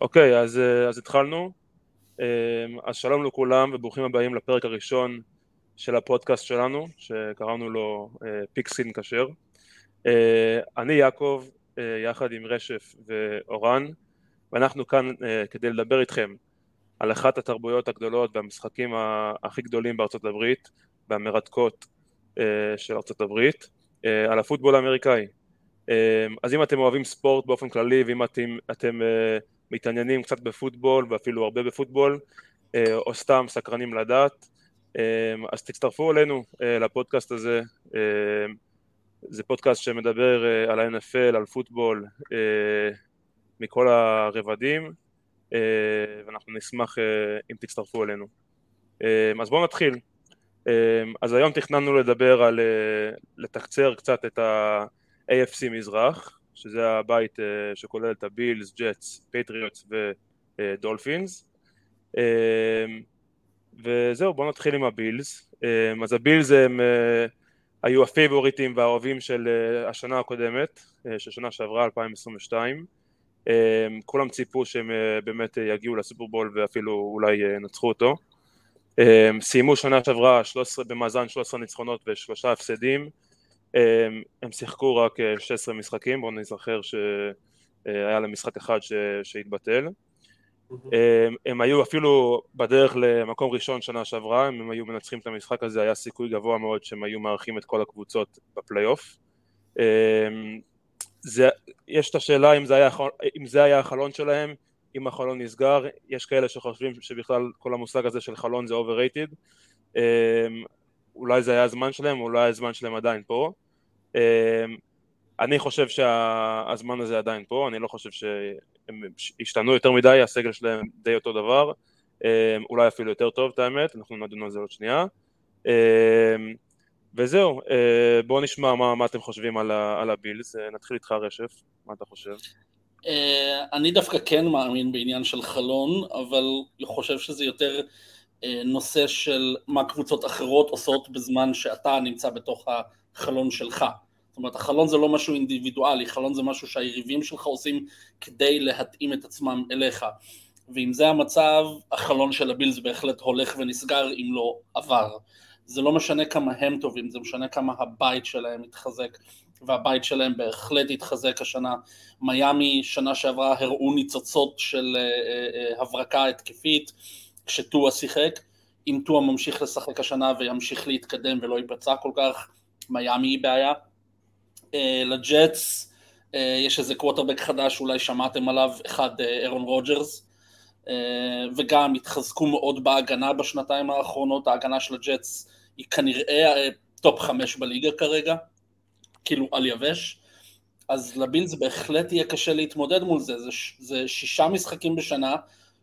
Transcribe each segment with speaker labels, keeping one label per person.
Speaker 1: אוקיי, אז, אה, אז התחלנו. אה, אז שלום לכולם וברוכים הבאים לפרק הראשון של הפודקאסט שלנו, שקראנו לו Pigskin כשר. אני יעקב, יחד עם רשף ואורן, ואנחנו כאן כדי לדבר איתכם על אחת התרבויות הגדולות והמשחקים הכי גדולים בארצות הברית והמרתקות של ארצות הברית, על הפוטבול האמריקאי. אז אם אתם אוהבים ספורט באופן כללי ואם אתם, אתם מתעניינים קצת בפוטבול ואפילו הרבה בפוטבול אה, או סתם סקרנים לדעת. אה, אז תצטרפו אלינו אה, לפודקאסט הזה. זה פודקאסט שמדבר על ה-NFL, על פוטבול מכל הרבדים. ואנחנו נשמח אם תצטרפו אלינו. אז בואו נתחיל. אז היום תכננו לדבר על לתקצר קצת את ה-AFC מזרח שזה הבית אה, שכולל את הבילס, ג'טס, פטריוטס ודולפינס. וזהו בואו נתחיל עם הבילס. אז הבילס הם אה, היו הפייבוריטים והאהובים של אה, השנה הקודמת, של שנה שעברה 2022 כולם ציפו שהם באמת יגיעו לסופרבול ואפילו אולי ינצחו אותו. סיימו שנה שעברה 13, במאזן 13 ניצחונות ושלושה הפסדים הם, הם שיחקו רק 16 אה, משחקים, בואו נזכר שהיה להם משחק אחד ש, שהתבטל. הם, הם היו אפילו בדרך למקום ראשון שנה שעברה, אם הם היו מנצחים את המשחק הזה היה סיכוי גבוה מאוד שהם היו מארחים את כל הקבוצות בפלייאוף. זה, יש את השאלה אם זה, היה, אם זה היה החלון שלהם, אם החלון נסגר, יש כאלה שחושבים שבכלל כל המושג הזה של חלון זה overrated, אולי זה היה הזמן שלהם, אולי הזמן שלהם עדיין פה. אמ, אני חושב שהזמן הזה עדיין פה, אני לא חושב שהם השתנו יותר מדי, הסגל שלהם די אותו דבר, אמ, אולי אפילו יותר טוב את האמת, אנחנו נדון על זה עוד שנייה. אמ, וזהו, אה, בואו נשמע מה, מה אתם חושבים על, על הבילס, אה, נתחיל איתך רשף, מה אתה חושב?
Speaker 2: אה, אני דווקא כן מאמין בעניין של חלון, אבל חושב שזה יותר נושא של מה קבוצות אחרות עושות בזמן שאתה נמצא בתוך החלון שלך. זאת אומרת, החלון זה לא משהו אינדיבידואלי, חלון זה משהו שהיריבים שלך עושים כדי להתאים את עצמם אליך. ואם זה המצב, החלון של הבילס בהחלט הולך ונסגר אם לא עבר. זה לא משנה כמה הם טובים, זה משנה כמה הבית שלהם מתחזק, והבית שלהם בהחלט התחזק השנה. מיאמי שנה שעברה הראו ניצוצות של אה, אה, הברקה התקפית כשטואה שיחק. אם טואה ממשיך לשחק השנה וימשיך להתקדם ולא ייפצע כל כך, מיאמי היא בעיה. אה, לג'טס אה, יש איזה קווטרבק חדש, אולי שמעתם עליו, אחד אה, אהרון רוג'רס, וגם התחזקו מאוד בהגנה בשנתיים האחרונות, ההגנה של הג'טס היא כנראה top חמש בליגה כרגע, כאילו על יבש, אז לבילס בהחלט יהיה קשה להתמודד מול זה, זה, זה שישה משחקים בשנה,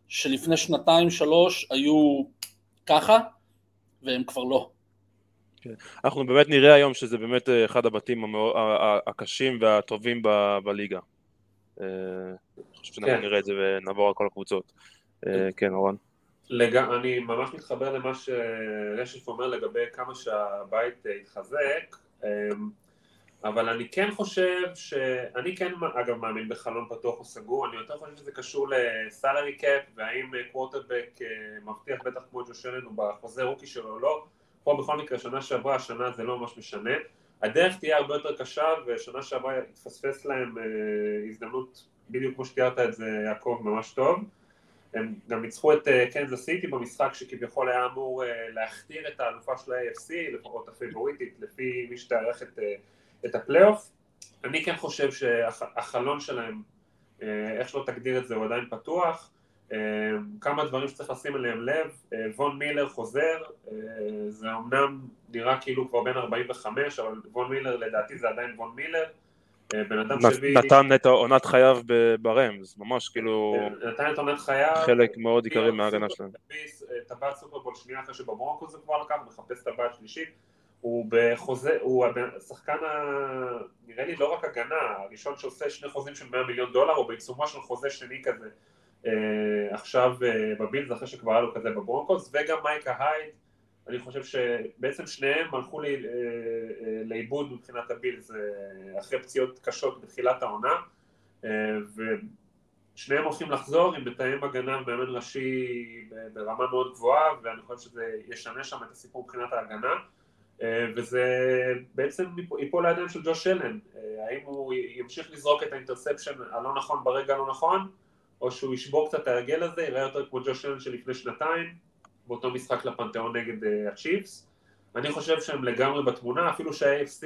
Speaker 2: שלפני שנתיים שלוש היו ככה, והם כבר לא.
Speaker 1: אנחנו באמת נראה היום שזה באמת אה, אחד הבתים הקשים והטובים בליגה. אה, אני חושב שאנחנו כן. נראה את זה ונעבור על כל הקבוצות. אה, כן, אורן.
Speaker 3: לג... אני ממש מתחבר למה שרשף אומר לגבי כמה שהבית התחזק, אבל אני כן חושב ש... אני כן אגב מאמין בחלון פתוח או סגור, אני יותר חושב שזה קשור לסלרי קאפ והאם קווטרבק מבטיח בטח כמו ג'ושלן הוא בחוזה רוקי שלו או לא פה בכל מקרה שנה שעברה, השנה זה לא ממש משנה. הדרך תהיה הרבה יותר קשה ושנה שעברה התפספס להם אה, הזדמנות בדיוק כמו שתיארת את זה יעקב ממש טוב. הם גם ניצחו את אה, קנזס סיטי במשחק שכביכול היה אמור אה, להכתיר את האלופה של ה-AFC, לפחות הפיבוריטית, לפי מי שתארך את, אה, את הפלייאוף. אני כן חושב שהחלון שלהם, אה, איך שלא תגדיר את זה, הוא עדיין פתוח. אמ, כמה דברים שצריך לשים עליהם לב, אה, וון מילר חוזר, אה, זה אמנם נראה כאילו כבר בן 45, אבל וון מילר לדעתי זה עדיין וון מילר,
Speaker 1: אה, בן אדם שהביא... נתן את עונת חייו ברמז, ממש כאילו...
Speaker 3: נתן את עונת חייו.
Speaker 1: חלק מאוד עיקרי מההגנה שלהם.
Speaker 3: טבעת סופרבול שנייה אחרי שבברונקו זה כבר לקח, מחפש טבעת שלישית. הוא בחוזה, הוא השחקן, ה... נראה לי לא רק הגנה, הראשון שעושה שני חוזים של 100 מיליון דולר, הוא בעיצומו של חוזה שני כזה עכשיו אה, בבילס אחרי שכבר היה לו כזה בברונקוס וגם מייקה הייד אני חושב שבעצם שניהם הלכו לי, אה, לאיבוד מבחינת הבילס אחרי פציעות קשות בתחילת העונה שניהם הולכים לחזור עם מתאם הגנה ומאמן ראשי ברמה מאוד גבוהה ואני חושב שזה ישנה שם את הסיפור מבחינת ההגנה אה, וזה בעצם ייפול לידיים של ג'וש אלן. האם הוא ימשיך לזרוק את האינטרספשן הלא נכון ברגע הלא נכון או שהוא ישבור קצת את ההרגל הזה, ייראה יותר כמו ג'וש אלן של לפני שנתיים באותו משחק לפנתיאון נגד הצ'יפס. אני חושב שהם לגמרי בתמונה, אפילו שה-AFC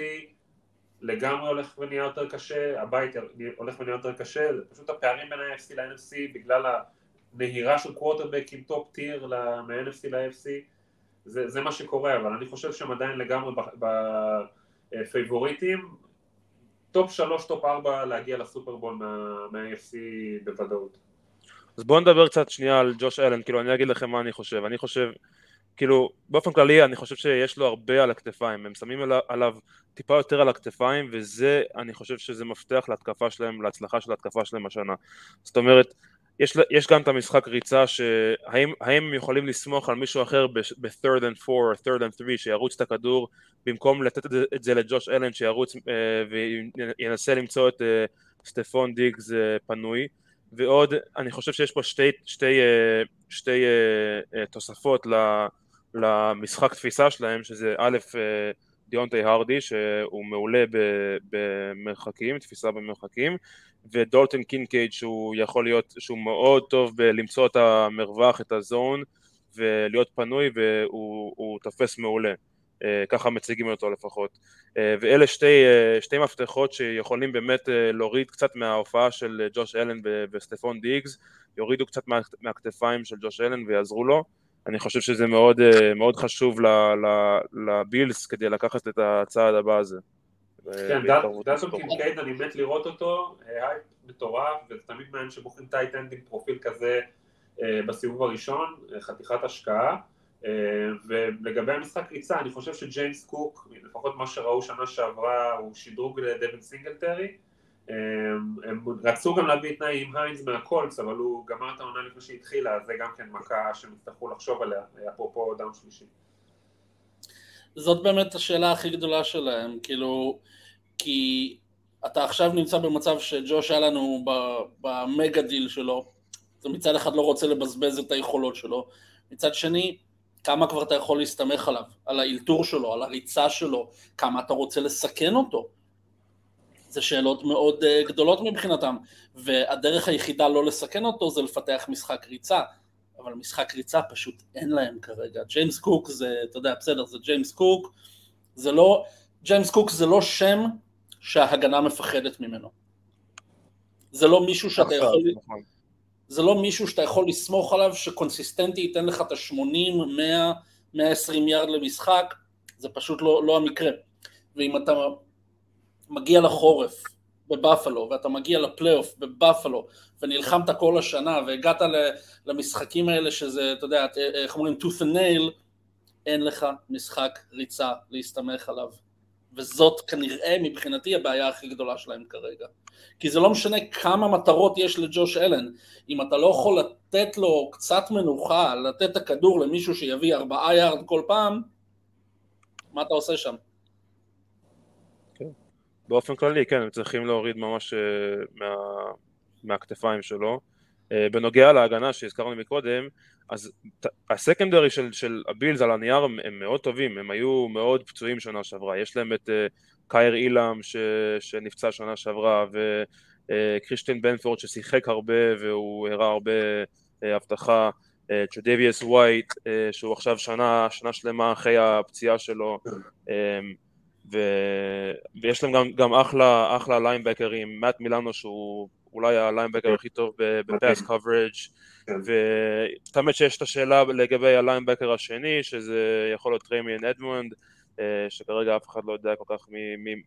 Speaker 3: לגמרי הולך ונהיה יותר קשה, הבית הולך ונהיה יותר קשה, זה פשוט הפערים בין ה-AFC ל-NFC בגלל הנהירה של קווטרבק עם top tier מה-NFC ל-AFC, זה, זה מה שקורה, אבל אני חושב שהם עדיין לגמרי בפייבוריטים, top שלוש, top ארבע להגיע לסופרבול מה-AFC בוודאות.
Speaker 1: אז בואו נדבר קצת שנייה על ג'וש אלן, כאילו אני אגיד לכם מה אני חושב, אני חושב כאילו, באופן כללי אני חושב שיש לו הרבה על הכתפיים, הם שמים עליו טיפה יותר על הכתפיים, וזה, אני חושב שזה מפתח להתקפה שלהם, להצלחה של ההתקפה שלהם השנה. זאת אומרת, יש, יש גם את המשחק ריצה, שהאם הם יכולים לסמוך על מישהו אחר ב-third and 4 או third and 3 שירוץ את הכדור במקום לתת את זה לג'וש אלן שירוץ אה, וינסה למצוא את אה, סטפון דיגס אה, פנוי ועוד אני חושב שיש פה שתי, שתי, אה, שתי, אה, אה, תוספות למשחק תפיסה שלהם, שזה א', דיונטי הרדי, שהוא מעולה במרחקים, תפיסה במרחקים, ודולטון קינקייד שהוא יכול להיות, שהוא מאוד טוב בלמצוא את המרווח, את הזון, ולהיות פנוי, והוא תופס מעולה. אה, ככה מציגים אותו לפחות. אה, ואלה שתי, שתי מפתחות שיכולים באמת להוריד קצת מההופעה של ג'וש אלן וסטפון דיגס, יורידו קצת מהכתפיים של ג'וש אלן ויעזרו לו. אני חושב שזה מאוד, אה, מאוד חשוב לבילס כדי לקחת את הצעד הבא הזה.
Speaker 3: כן, דלטון קינקייד אני מת לראות אותו, הייפ אה, מטורף, וזה תמיד מעניין שבוחרים טייט עם פרופיל כזה אה, בסיבוב הראשון, חתיכת השקעה. ולגבי המשחק ריצה, אני חושב שג'יימס קוק, לפחות מה שראו שנה שעברה, הוא שדרוג לדווין סינגלטרי. הם רצו גם להביא את נאיים היינס מהקולטס, אבל הוא גמר את העונה לפני שהתחילה, אז זה גם כן מכה שהם יצטרכו לחשוב עליה, אפרופו down שלישי.
Speaker 2: זאת באמת השאלה הכי גדולה שלהם, כאילו, כי אתה עכשיו נמצא במצב שג'וש אלן ב mega deal שלו, אז מצד אחד לא רוצה לבזבז את היכולות שלו, מצד שני, כמה כבר אתה יכול להסתמך עליו, על האלתור שלו, על הריצה שלו, כמה אתה רוצה לסכן אותו. זה שאלות מאוד אה, גדולות מבחינתם, והדרך היחידה לא לסכן אותו זה לפתח משחק ריצה, אבל משחק ריצה פשוט אין להם כרגע. ג'יימס קוק זה, אתה יודע, בסדר, זה ג'יימס קוק, זה לא, ג'יימס קוק זה לא שם שההגנה מפחדת ממנו. זה לא מישהו שאתה נכון, יכול... זה לא מישהו שאתה יכול לסמוך עליו ש consistently ייתן לך את ה-80, 100, 120 יארד למשחק, זה פשוט לא, לא המקרה. ואם אתה מגיע לחורף בבאפלו, ואתה מגיע לפלייאוף בבאפלו, ונלחמת כל השנה, והגעת למשחקים האלה שזה, אתה יודע, איך אומרים, tooth and nail, אין לך משחק ריצה להסתמך עליו. וזאת כנראה מבחינתי הבעיה הכי גדולה שלהם כרגע. כי זה לא משנה כמה מטרות יש לג'וש אלן, אם אתה לא יכול לתת לו קצת מנוחה, לתת את הכדור למישהו שיביא ארבעה יארד כל פעם, מה אתה עושה שם?
Speaker 1: באופן כללי, כן, הם צריכים להוריד ממש אה, מה, מהכתפיים שלו. אה, בנוגע להגנה שהזכרנו מקודם, אז הסקנדרי של, של הבילס על הנייר הם, הם מאוד טובים, הם היו מאוד פצועים שנה שעברה, יש להם את uh, קייר אילם ש, שנפצע שנה שעברה וכריסטיאן אה, בנפורד ששיחק הרבה והוא הראה הרבה אה, הבטחה, אה, ווייט אה, שהוא עכשיו שנה, שנה שלמה אחרי הפציעה שלו. אממ, ו... ויש להם גם, גם אחלה, אחלה ליינבקרים, מאט מילאנו שהוא אולי ה linebacker הכי טוב ב pass coverage כן. ותמיד שיש את השאלה לגבי ה linebacker השני שזה יכול להיות טרמיין אדמונדס אה, שכרגע אף אחד לא יודע כל כך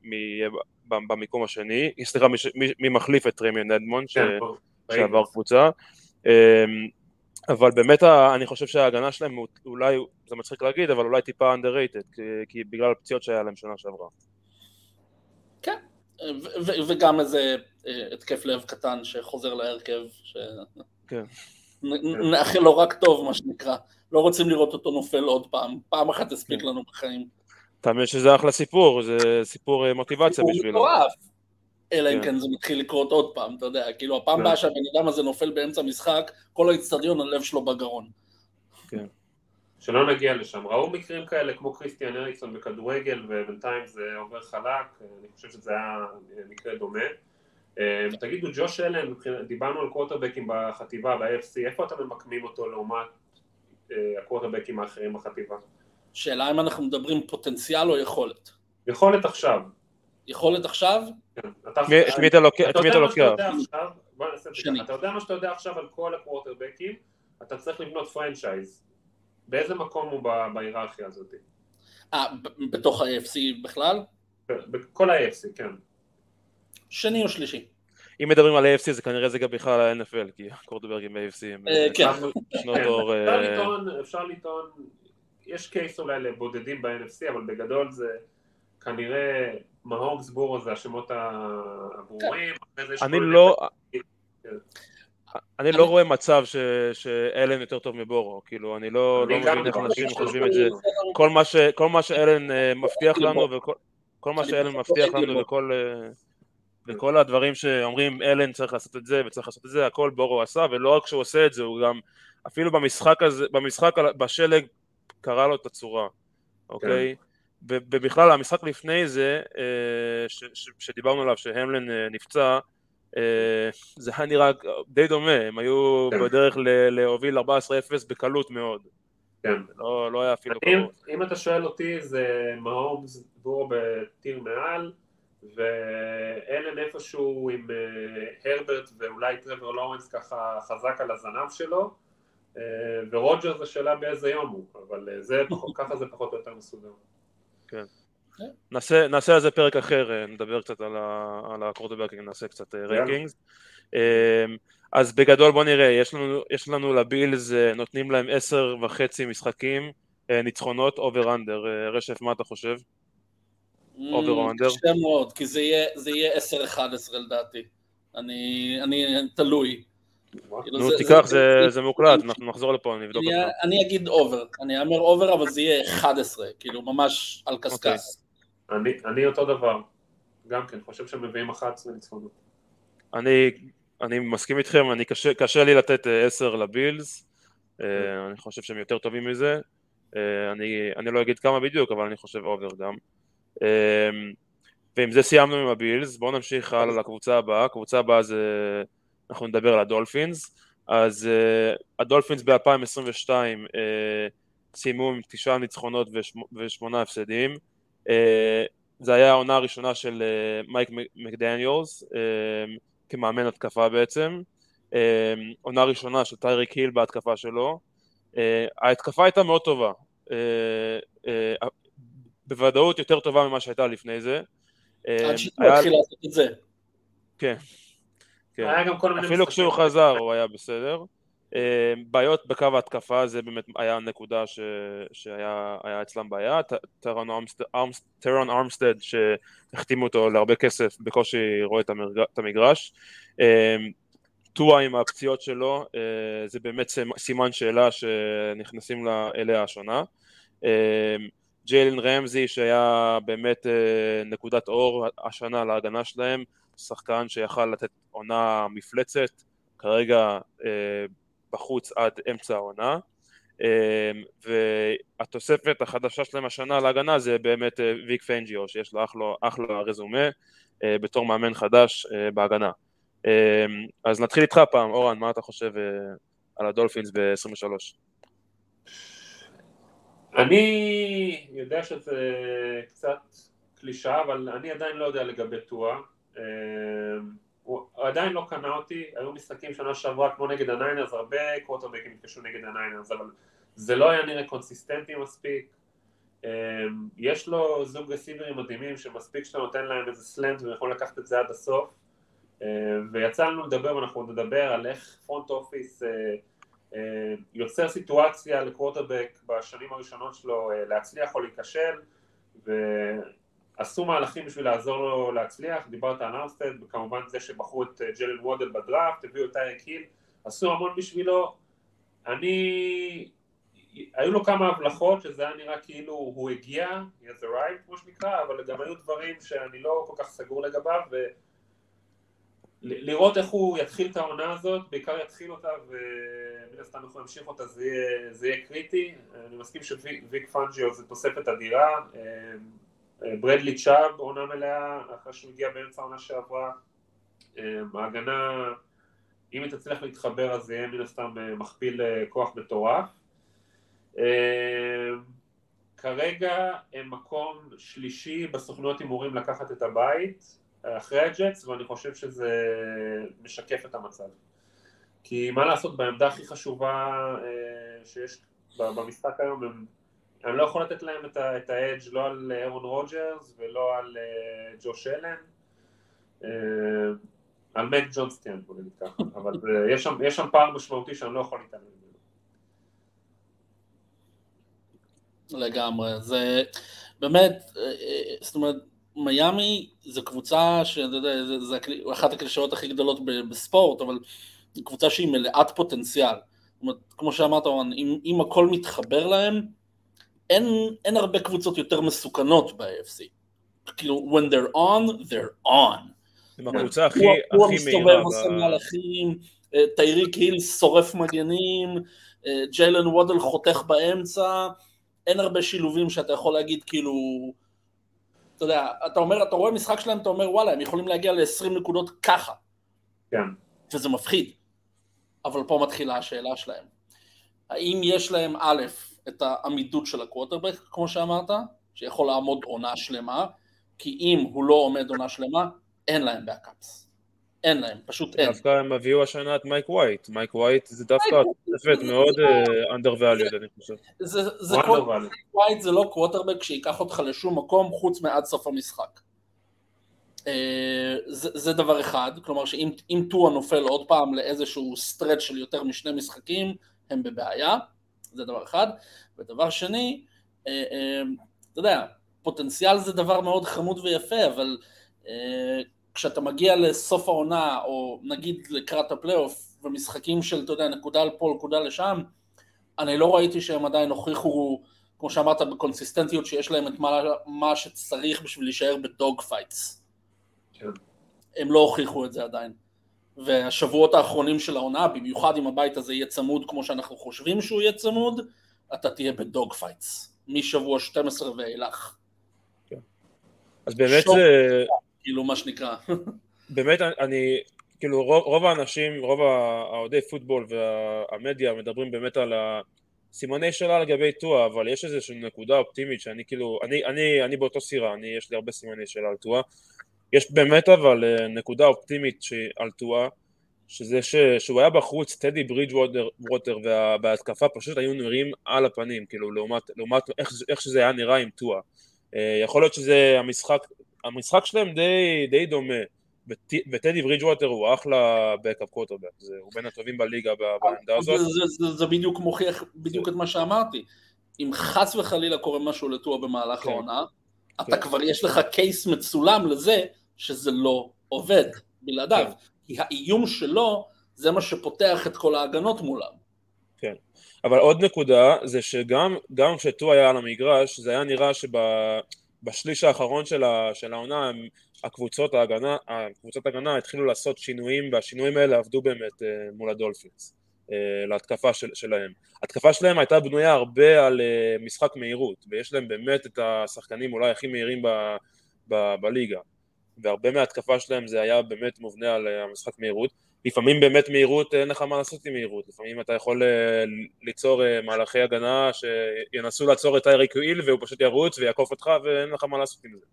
Speaker 1: מי יהיה במיקום השני, סליחה מי מחליף את טרמיאן אדמונד כן, שעבר קבוצה. אמ, אבל באמת אני חושב שההגנה שלהם אולי, זה מצחיק להגיד, אבל אולי טיפה underrated, כי, כי בגלל הפציעות שהיה להם שנה שעברה.
Speaker 2: כן, וגם איזה אה, התקף לב קטן שחוזר להרכב, ש... כן. לו רק טוב מה שנקרא, לא רוצים לראות אותו נופל עוד פעם, פעם אחת הספיק כן. לנו בחיים.
Speaker 1: תאמין שזה אחלה סיפור, זה סיפור אה, מוטיבציה בשבילו.
Speaker 2: מטורף. אלא אם
Speaker 1: כן.
Speaker 2: כן זה מתחיל לקרות עוד פעם, אתה יודע, כאילו הפעם
Speaker 1: כן.
Speaker 2: הבאה שהבן אדם הזה נופל באמצע משחק, כל האיצטדיון הלב שלו בגרון.
Speaker 3: שלא נגיע לשם. ראו מקרים כאלה כמו קריסטיאן אריקסון בכדורגל ובינתיים זה עובר חלק, אני חושב שזה היה מקרה דומה. אה, תגידו, ג'וש אלן, דיברנו על קווטרבקים בחטיבה, ב-AFC, איפה אתם ממקמים אותו לעומת אה, הקווטרבקים האחרים בחטיבה?
Speaker 2: שאלה אם אנחנו מדברים פוטנציאל או יכולת.
Speaker 3: יכולת עכשיו.
Speaker 2: יכולת עכשיו?
Speaker 3: כן,
Speaker 1: את מי- לוקח?
Speaker 3: יודע מה שאתה? יודע עכשיו, אתה יודע מה שאתה יודע עכשיו על כל הקווטרבקים, אתה צריך לבנות פרנצ'ייז. באיזה מקום הוא בהיררכיה הזאת?
Speaker 2: אה, בתוך ה-AFC בכלל?
Speaker 3: בכל ה-AFC, כן.
Speaker 2: שני או שלישי?
Speaker 1: אם מדברים על AFC זה כנראה זה גם בכלל ה-NFL, כי הקורטוברגים ב-AFC הם
Speaker 2: אה, כן.
Speaker 1: שנות
Speaker 3: כן,
Speaker 1: אור...
Speaker 3: אפשר
Speaker 1: אה,
Speaker 3: לטעון, אפשר לטעון, יש קייס אולי לבודדים ב-NFC, אבל בגדול זה כנראה מהומס בורו זה השמות הברורים, יש
Speaker 1: אני לא...
Speaker 3: כן.
Speaker 1: אני לא רואה מצב ש- שאלן יותר טוב מבורו, כאילו אני לא לא מבין איך
Speaker 3: לא
Speaker 1: אנשים
Speaker 3: חושב
Speaker 1: חושבים את זה, כל מה ש- כל מה שאלן אה, מבטיח לנו וכל כל מה שאלן מבטיח לנו. וכל אה, וכל הדברים שאומרים אלן צריך לעשות את זה וצריך לעשות את זה, הכל בורו עשה ולא רק שהוא עושה את זה, הוא גם אפילו במשחק הזה, במשחק בשלג קרא לו את הצורה, אוקיי? ו- ובכלל המשחק לפני זה, אה, ש- ש- שדיברנו עליו שהמלן נפצע, זה היה נראה די דומה, הם היו
Speaker 3: כן.
Speaker 1: בדרך ל- להוביל 14-0 בקלות מאוד,
Speaker 3: כן.
Speaker 1: לא לא היה אפילו קרוב.
Speaker 3: אם אתה שואל אותי זה מהומס בורו ב tier מעל ואלן איפשהו עם אה, הרברט ואולי טרוור לורנס ככה חזק על הזנב שלו אה, ורוג'ר זה שאלה באיזה יום הוא אבל אה, זה ככה זה פחות או יותר מסודר
Speaker 1: נעשה, נעשה על זה פרק אחר, אה, נדבר קצת על, ה, על ה quarterbacking, נעשה קצת אה, rankings. אה, אז בגדול בוא נראה, יש לנו, יש לנו לבילס, אה, נותנים להם עשר וחצי משחקים, ניצחונות, over under. רשף, מה אתה חושב? Over or under?
Speaker 2: אממ, קשה מאוד, כי זה יהיה- זה יהיה 10-11 לדעתי. אני אני תלוי. כאילו,
Speaker 1: נו
Speaker 2: זה-
Speaker 1: תיקח,
Speaker 2: זה-
Speaker 1: זה,
Speaker 2: זה-
Speaker 1: זה מוקלט, אנחנו נחזור לפה, אני אבדוק אותך.
Speaker 2: אני אגיד over, אני אאמר over, אבל זה יהיה 11, כאילו ממש על קשקש.
Speaker 3: אני, אני אותו דבר. גם כן חושב שהם מביאים 11 ניצחונות
Speaker 1: אני, אני מסכים איתכם, אני קשה, קשה לי לתת אה, עשר לבילס, אה, אני חושב שהם יותר טובים מזה, אה, אני, אני לא אגיד כמה בדיוק, אבל אני חושב over גם. אה, ועם זה סיימנו עם הבילס, בואו נמשיך הלאה לקבוצה הבאה, הקבוצה הבאה זה, אנחנו נדבר על הדולפינס, אז אה, הדולפינס ב-2022 סיימו עם תשעה ניצחונות ושמ- ושמונה הפסדים, אה, זה היה העונה הראשונה של אה, מייק מקדניאלס אה, כמאמן התקפה בעצם, אה, עונה ראשונה של טייריק היל בהתקפה שלו, אה, ההתקפה הייתה מאוד טובה, אה, אה, בוודאות יותר טובה ממה שהייתה לפני זה, אה,
Speaker 2: עד שהוא התחיל לעשות את זה.
Speaker 1: כן, כן.
Speaker 3: היה גם כל מיני
Speaker 1: אפילו. כשהוא חזר הוא היה בסדר. אה, בעיות בקו ההתקפה זה באמת היה נקודה ש... שהיה היה אצלם בעיה, טרון ארמסט- ארמס- טרון ארמסטד שהחתימו אותו להרבה כסף בקושי רואה את, המגרש. אה, טועה עם הפציעות שלו אה, זה באמת סימ- סימן שאלה שנכנסים אליה השונה. אה, ג'יילן רמזי שהיה באמת אה, נקודת אור השנה להגנה שלהם, שחקן שיכל לתת עונה מפלצת, כרגע אה, בחוץ עד אמצע העונה. אה, והתוספת החדשה שלהם השנה להגנה זה באמת אה, ויק פאנג'יו שיש לו אחלה, אחלה רזומה אה, בתור מאמן חדש אה, בהגנה. אה, אז נתחיל איתך פעם, אורן, מה אתה חושב על הדולפינס ב-23?
Speaker 3: אני יודע שזה קצת קלישאה, אבל אני עדיין לא יודע לגבי טואה. הוא עדיין לא קנה אותי, היו משחקים שנה שעברה כמו נגד הניינרס, הרבה קווטרבקים התקשו נגד הניינרס, אבל זה לא היה נראה קונסיסטנטי מספיק. אה, יש לו זוג רסיברים מדהימים שמספיק שאתה נותן להם איזה slant והם יכולים לקחת את זה עד הסוף. אה, ויצא לנו לדבר ואנחנו נדבר על איך front office אה, אה, יוצר סיטואציה לקווטרבק בשנים הראשונות שלו אה, להצליח או להיכשל ועשו מהלכים בשביל לעזור לו להצליח, דיברת על ארמסטד וכמובן זה שבחרו את אה, ג'לן וודל בדראפט, הביאו את טייק היל, עשו המון בשבילו, אני, היו לו כמה הבלחות שזה היה נראה כאילו הוא הגיע, he has arrived כמו שנקרא, אבל גם היו דברים שאני לא כל כך סגור לגביו לראות איך הוא יתחיל את העונה הזאת, בעיקר יתחיל אותה ומן הסתם איך הוא ימשיך אותה זה יהיה, זה יהיה קריטי, אני מסכים שוויק פנג'יו זה תוספת אדירה, ברדלי צ'אב עונה מלאה אחרי שהוא הגיע באמצע העונה שעברה, ההגנה אם היא תצליח להתחבר אז זה יהיה מן הסתם מכפיל כוח מטורף. כרגע הם מקום שלישי בסוכנויות הימורים לקחת את הבית אחרי הג'טס ואני חושב שזה משקף את המצב. כי מה לעשות בעמדה הכי חשובה אה, שיש במשחק היום הם, אני לא יכול לתת להם את האדג' לא על אירון רוג'רס ולא על אה, ג'וש אלן אה, על מק ג'ונסטיין בוא נגיד ככה אבל יש שם, יש שם פער משמעותי שאני לא יכול להתעלם ממנו
Speaker 2: לגמרי, זה באמת, זאת אומרת מיאמי זה קבוצה שאתה יודע, זה, זה אחת הקלישאות הכי גדולות בספורט, אבל קבוצה שהיא מלאת פוטנציאל. זאת אומרת, כמו שאמרת, אם, אם הכל מתחבר להם, אין, אין הרבה קבוצות יותר מסוכנות ב-AFC. כאילו, when they're on, they're on.
Speaker 1: עם הקבוצה הכי, הכי
Speaker 2: הוא
Speaker 1: מהירה.
Speaker 2: המסתובב, עושה מהלכים, אה, טייריק היל שורף מגנים, אה, ג'יילן וודל חותך באמצע, אין הרבה שילובים שאתה יכול להגיד כאילו... אתה יודע, אתה אומר, אתה רואה משחק שלהם, אתה אומר וואלה, הם יכולים להגיע ל-20 נקודות ככה.
Speaker 3: כן.
Speaker 2: וזה מפחיד. אבל פה מתחילה השאלה שלהם. האם יש להם א', את העמידות של הקווטרבק, כמו שאמרת, שיכול לעמוד עונה שלמה, כי אם הוא לא עומד עונה שלמה, אין להם backups. אין להם, פשוט אין.
Speaker 1: דווקא הם הביאו השנה את מייק ווייט, מייק ווייט זה דווקא תוספת מאוד undervalued אני חושב.
Speaker 2: זה, זה כל, ווייט זה לא קווטרבק שייקח אותך לשום מקום חוץ מעד סוף המשחק. אה, זה, זה דבר אחד, כלומר שאם טואה נופל עוד פעם לאיזשהו stretch של יותר משני משחקים, הם בבעיה, זה דבר אחד. ודבר שני, אה, אה, אתה יודע, פוטנציאל זה דבר מאוד חמוד ויפה, אבל כשאתה מגיע לסוף העונה, או נגיד לקראת הפלייאוף, ומשחקים של, אתה יודע, נקודה לפה, נקודה לשם, אני לא ראיתי שהם עדיין הוכיחו, כמו שאמרת, בקונסיסטנטיות, שיש להם את מה, מה שצריך בשביל להישאר ב dogfights.
Speaker 3: כן.
Speaker 2: הם לא הוכיחו את זה עדיין. והשבועות האחרונים של העונה, במיוחד אם הבית הזה יהיה צמוד כמו שאנחנו חושבים שהוא יהיה צמוד, אתה תהיה ב dogfights, משבוע 12 ואילך.
Speaker 1: כן. אז באמת זה...
Speaker 2: כאילו מה שנקרא.
Speaker 1: באמת אני, כאילו רוב, רוב האנשים, רוב האוהדי פוטבול והמדיה מדברים באמת על הסימני שאלה לגבי טועה, אבל יש איזושהי נקודה אופטימית שאני כאילו, אני, אני, אני באותו סירה, אני, יש לי הרבה סימני שאלה על טועה. יש באמת אבל אה, נקודה אופטימית על טועה, שזה ש, שהוא היה בחוץ, טדי ברידג' ווטר וההתקפה פשוט היו נראים על הפנים, כאילו לעומת, לעומת איך, איך שזה היה נראה עם טועה. אה, יכול להיות שזה המשחק, המשחק שלהם די, די דומה, וטדי ברידג'ווטר הוא אחלה בקאפ קוטרבק, הוא בין הטובים בליגה בעמדה הזאת.
Speaker 2: זה, זה, זה, זה בדיוק מוכיח בדיוק זה... את מה שאמרתי, אם חס וחלילה קורה משהו לטוע במהלך כן. העונה, אתה כן. כבר יש לך קייס מצולם לזה שזה לא עובד בלעדיו, כן. כי האיום שלו זה מה שפותח את כל ההגנות מולם.
Speaker 1: כן, אבל עוד נקודה זה שגם כשטו היה על המגרש זה היה נראה שב... בשליש האחרון של, ה, של העונה הקבוצות ההגנה, הקבוצות ההגנה התחילו לעשות שינויים והשינויים האלה עבדו באמת uh, מול הדולפינס uh, להתקפה של, שלהם. התקפה שלהם הייתה בנויה הרבה על uh, משחק מהירות ויש להם באמת את השחקנים אולי הכי מהירים ב, ב, בליגה והרבה מההתקפה שלהם זה היה באמת מובנה על המשחק מהירות לפעמים באמת מהירות אין לך מה לעשות עם מהירות, לפעמים אתה יכול אה, ליצור אה, מהלכי הגנה שינסו לעצור את אייריק יועיל והוא פשוט ירוץ ויעקוף אותך ואין לך מה לעשות עם זה.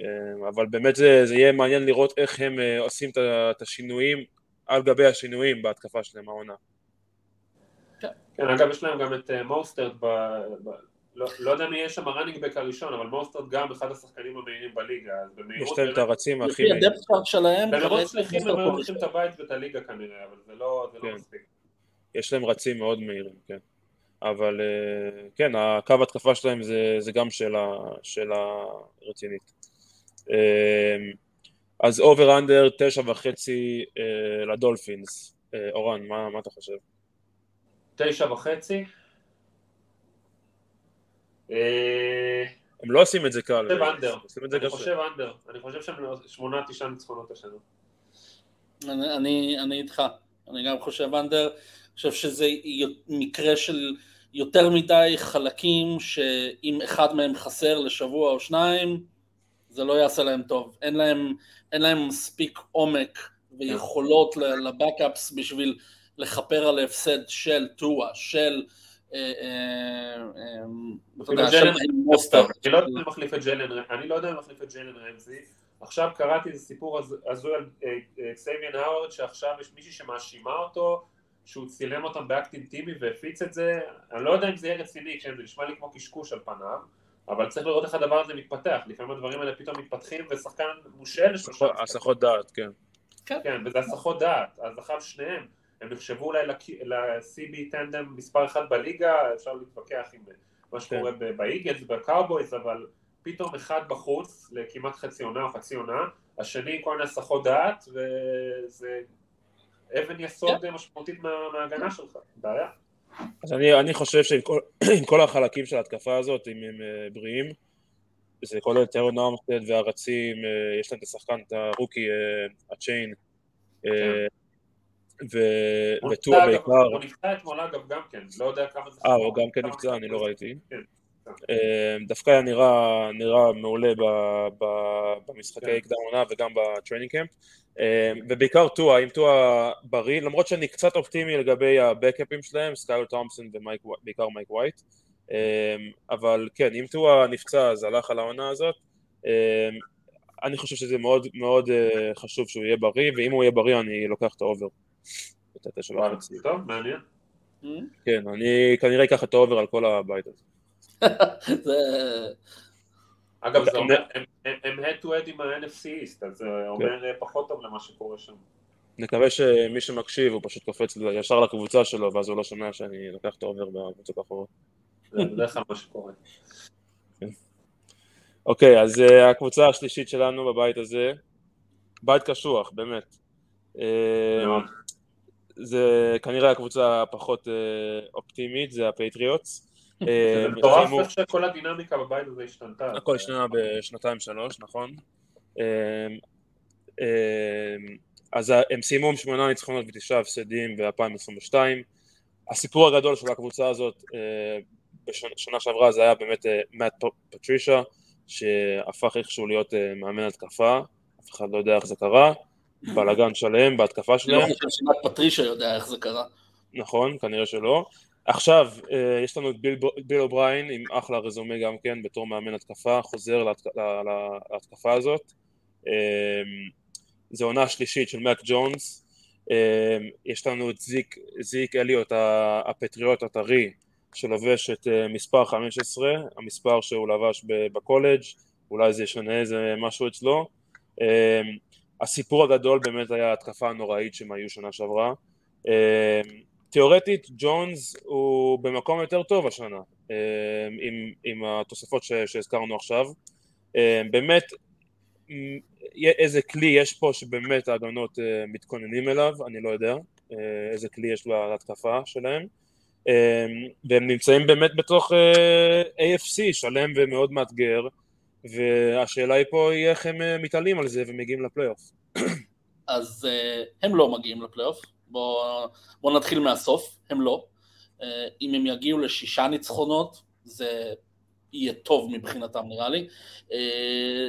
Speaker 1: אה, אבל באמת זה, זה יהיה מעניין לראות איך הם עושים את השינויים על גבי השינויים בהתקפה שלהם העונה.
Speaker 3: כן, אגב יש להם גם את מוסטרד לא, לא יודע מי יהיה שם הראנינג בק הראשון, אבל מוסטרד גם אחד השחקנים המהירים בליגה, אז במהירות...
Speaker 1: יש להם את הרצים הכי מהירים. לפי
Speaker 2: הדפסטארט שלהם...
Speaker 3: במהירות שליחים הם היו הולכים את הבית ואת הליגה כנראה, אבל זה לא, זה לא כן. מספיק.
Speaker 1: יש להם רצים מאוד מהירים, כן. אבל אה, כן, הקו התקפה שלהם זה, זה גם שאלה, שאלה רצינית. אה, אז over under תשע וחצי אה, לדולפינס. אורן, מה, מה אתה חושב?
Speaker 3: תשע וחצי?
Speaker 1: אה, הם לא עושים את זה קל.
Speaker 3: אני חושב under, אני חושב under, אני חושב שהם שמונה תשעה ניצחונות השנה.
Speaker 2: אני, אני, אני איתך, אני גם חושב under, אני חושב שזה מקרה של יותר מדי חלקים שאם אחד מהם חסר לשבוע או שניים, זה לא יעשה להם טוב. אין להם, אין להם מספיק עומק ויכולות לבקאפס בשביל לכפר על ההפסד של טואה, של... אה, אה,
Speaker 3: אה, אני לא יודע אם מחליף את ג'לן, אני לא יודע אם מחליף את ג'לן רמזי. עכשיו קראתי איזה סיפור הזוי על זאביין האוורד שעכשיו יש מישהי שמאשימה אותו שהוא צילם אותם באקט אינטימי והפיץ את זה, אני לא יודע אם זה יהיה רציני, כן, זה נשמע לי כמו קשקוש על פניו, אבל צריך לראות איך הדבר הזה מתפתח, לפעמים הדברים האלה פתאום מתפתחים ושחקן מושעה לשלושה...
Speaker 1: הסחות דעת, כן.
Speaker 3: כן. כן, וזה הסחות דעת, אז עכשיו שניהם, הם נחשבו אולי ל-CB tandem מספר אחד בליגה, אפשר להתווכח עם מה שקורה כן. באיגלס, בקאובויז, אבל פתאום אחד בחוץ לכמעט חצי עונה או חצי עונה, השני כל מיני הסחות דעת, וזה אבן יסוד yeah. משמעותית מה, מההגנה שלך, בעיה.
Speaker 1: אז אני, אני חושב שעם כל, כל החלקים של ההתקפה הזאת, אם הם uh, בריאים, זה כל יותר נאומסטד והרצים, uh, יש להם את השחקן, את הרוקי, הצ'יין, uh, וטור בעיקר.
Speaker 3: הוא נפצע אתמול אגב גם כן, לא יודע כמה זה...
Speaker 1: אה, הוא גם כן נפצע, אני לא ראיתי. כן. דווקא היה נראה, נראה מעולה במשחקי כן. קדם עונה וגם בטריינינג קמפ. אמ, ובעיקר טואה, אם טואה בריא, למרות שאני קצת אופטימי לגבי הבקאפים שלהם, סקיילר תומפסון ובעיקר מייק ווייט, אמ, אבל כן, אם טואה נפצע אז הלך על העונה הזאת, אני חושב שזה מאוד מאוד אה, חשוב שהוא יהיה בריא, ואם הוא יהיה בריא אני לוקח את ה over.
Speaker 3: טוב, מעניין.
Speaker 1: כן, אני כנראה אקח את ה over על כל הבית הזה.
Speaker 3: אגב, זה אומר, הם head to head עם ה-NFC East, אז זה אומר כן. פחות טוב למה שקורה שם.
Speaker 1: נקווה שמי שמקשיב הוא פשוט קופץ ישר לקבוצה שלו ואז הוא לא שומע שאני לוקח את ה over בקבוצות האחרות.
Speaker 3: זה בדרך כלל מה שקורה.
Speaker 1: כן. אוקיי, אז אה, הקבוצה השלישית שלנו בבית הזה, בית קשוח, באמת. זה כנראה הקבוצה הפחות אה, אופטימית, זה הפטריוטס.
Speaker 3: זה אה, מטורף איך שכל הדינמיקה בבית הזה השתנתה.
Speaker 1: הכל השתנה בשנתיים שלוש, נכון. אה, אז הם סיימו עם שמונה ניצחונות ותשעה הפסדים ב-2022. הסיפור הגדול של הקבוצה הזאת בשנה שעברה זה היה באמת מאט פטרישה, שהפך איכשהו להיות מאמן התקפה, אף אחד לא יודע איך זה קרה, בלאגן שלם בהתקפה שלהם. אני
Speaker 2: לא חושב שמאט פטרישה יודע איך זה קרה.
Speaker 1: נכון, כנראה שלא. עכשיו, אה, יש לנו את ביל, ביל אובריין עם אחלה רזומה גם כן בתור מאמן התקפה, חוזר להתק, להתקפה הזאת. אה, זו עונה שלישית של מק ג'ונס. אה, יש לנו את זיק, זיק אליוט הפטריוט הטרי שלובש את מספר 15, המספר שהוא לבש בקולג', אולי זה ישנה איזה משהו אצלו. הסיפור הגדול באמת היה ההתקפה הנוראית שהם היו שנה שעברה. תיאורטית ג'ונס הוא במקום יותר טוב השנה אה, עם, עם התוספות שהזכרנו עכשיו. אה, באמת איזה כלי יש פה שבאמת ההגנות אה, מתכוננים אליו אני לא יודע איזה כלי יש להתקפה שלהם. והם נמצאים באמת בתוך AFC שלם ומאוד מאתגר והשאלה היא פה היא איך הם מתעלים על זה ומגיעים לפלייאוף
Speaker 2: אז הם לא מגיעים לפלייאוף בואו בוא נתחיל מהסוף, הם לא. אה, אם הם יגיעו לשישה ניצחונות, זה יהיה טוב מבחינתם נראה לי.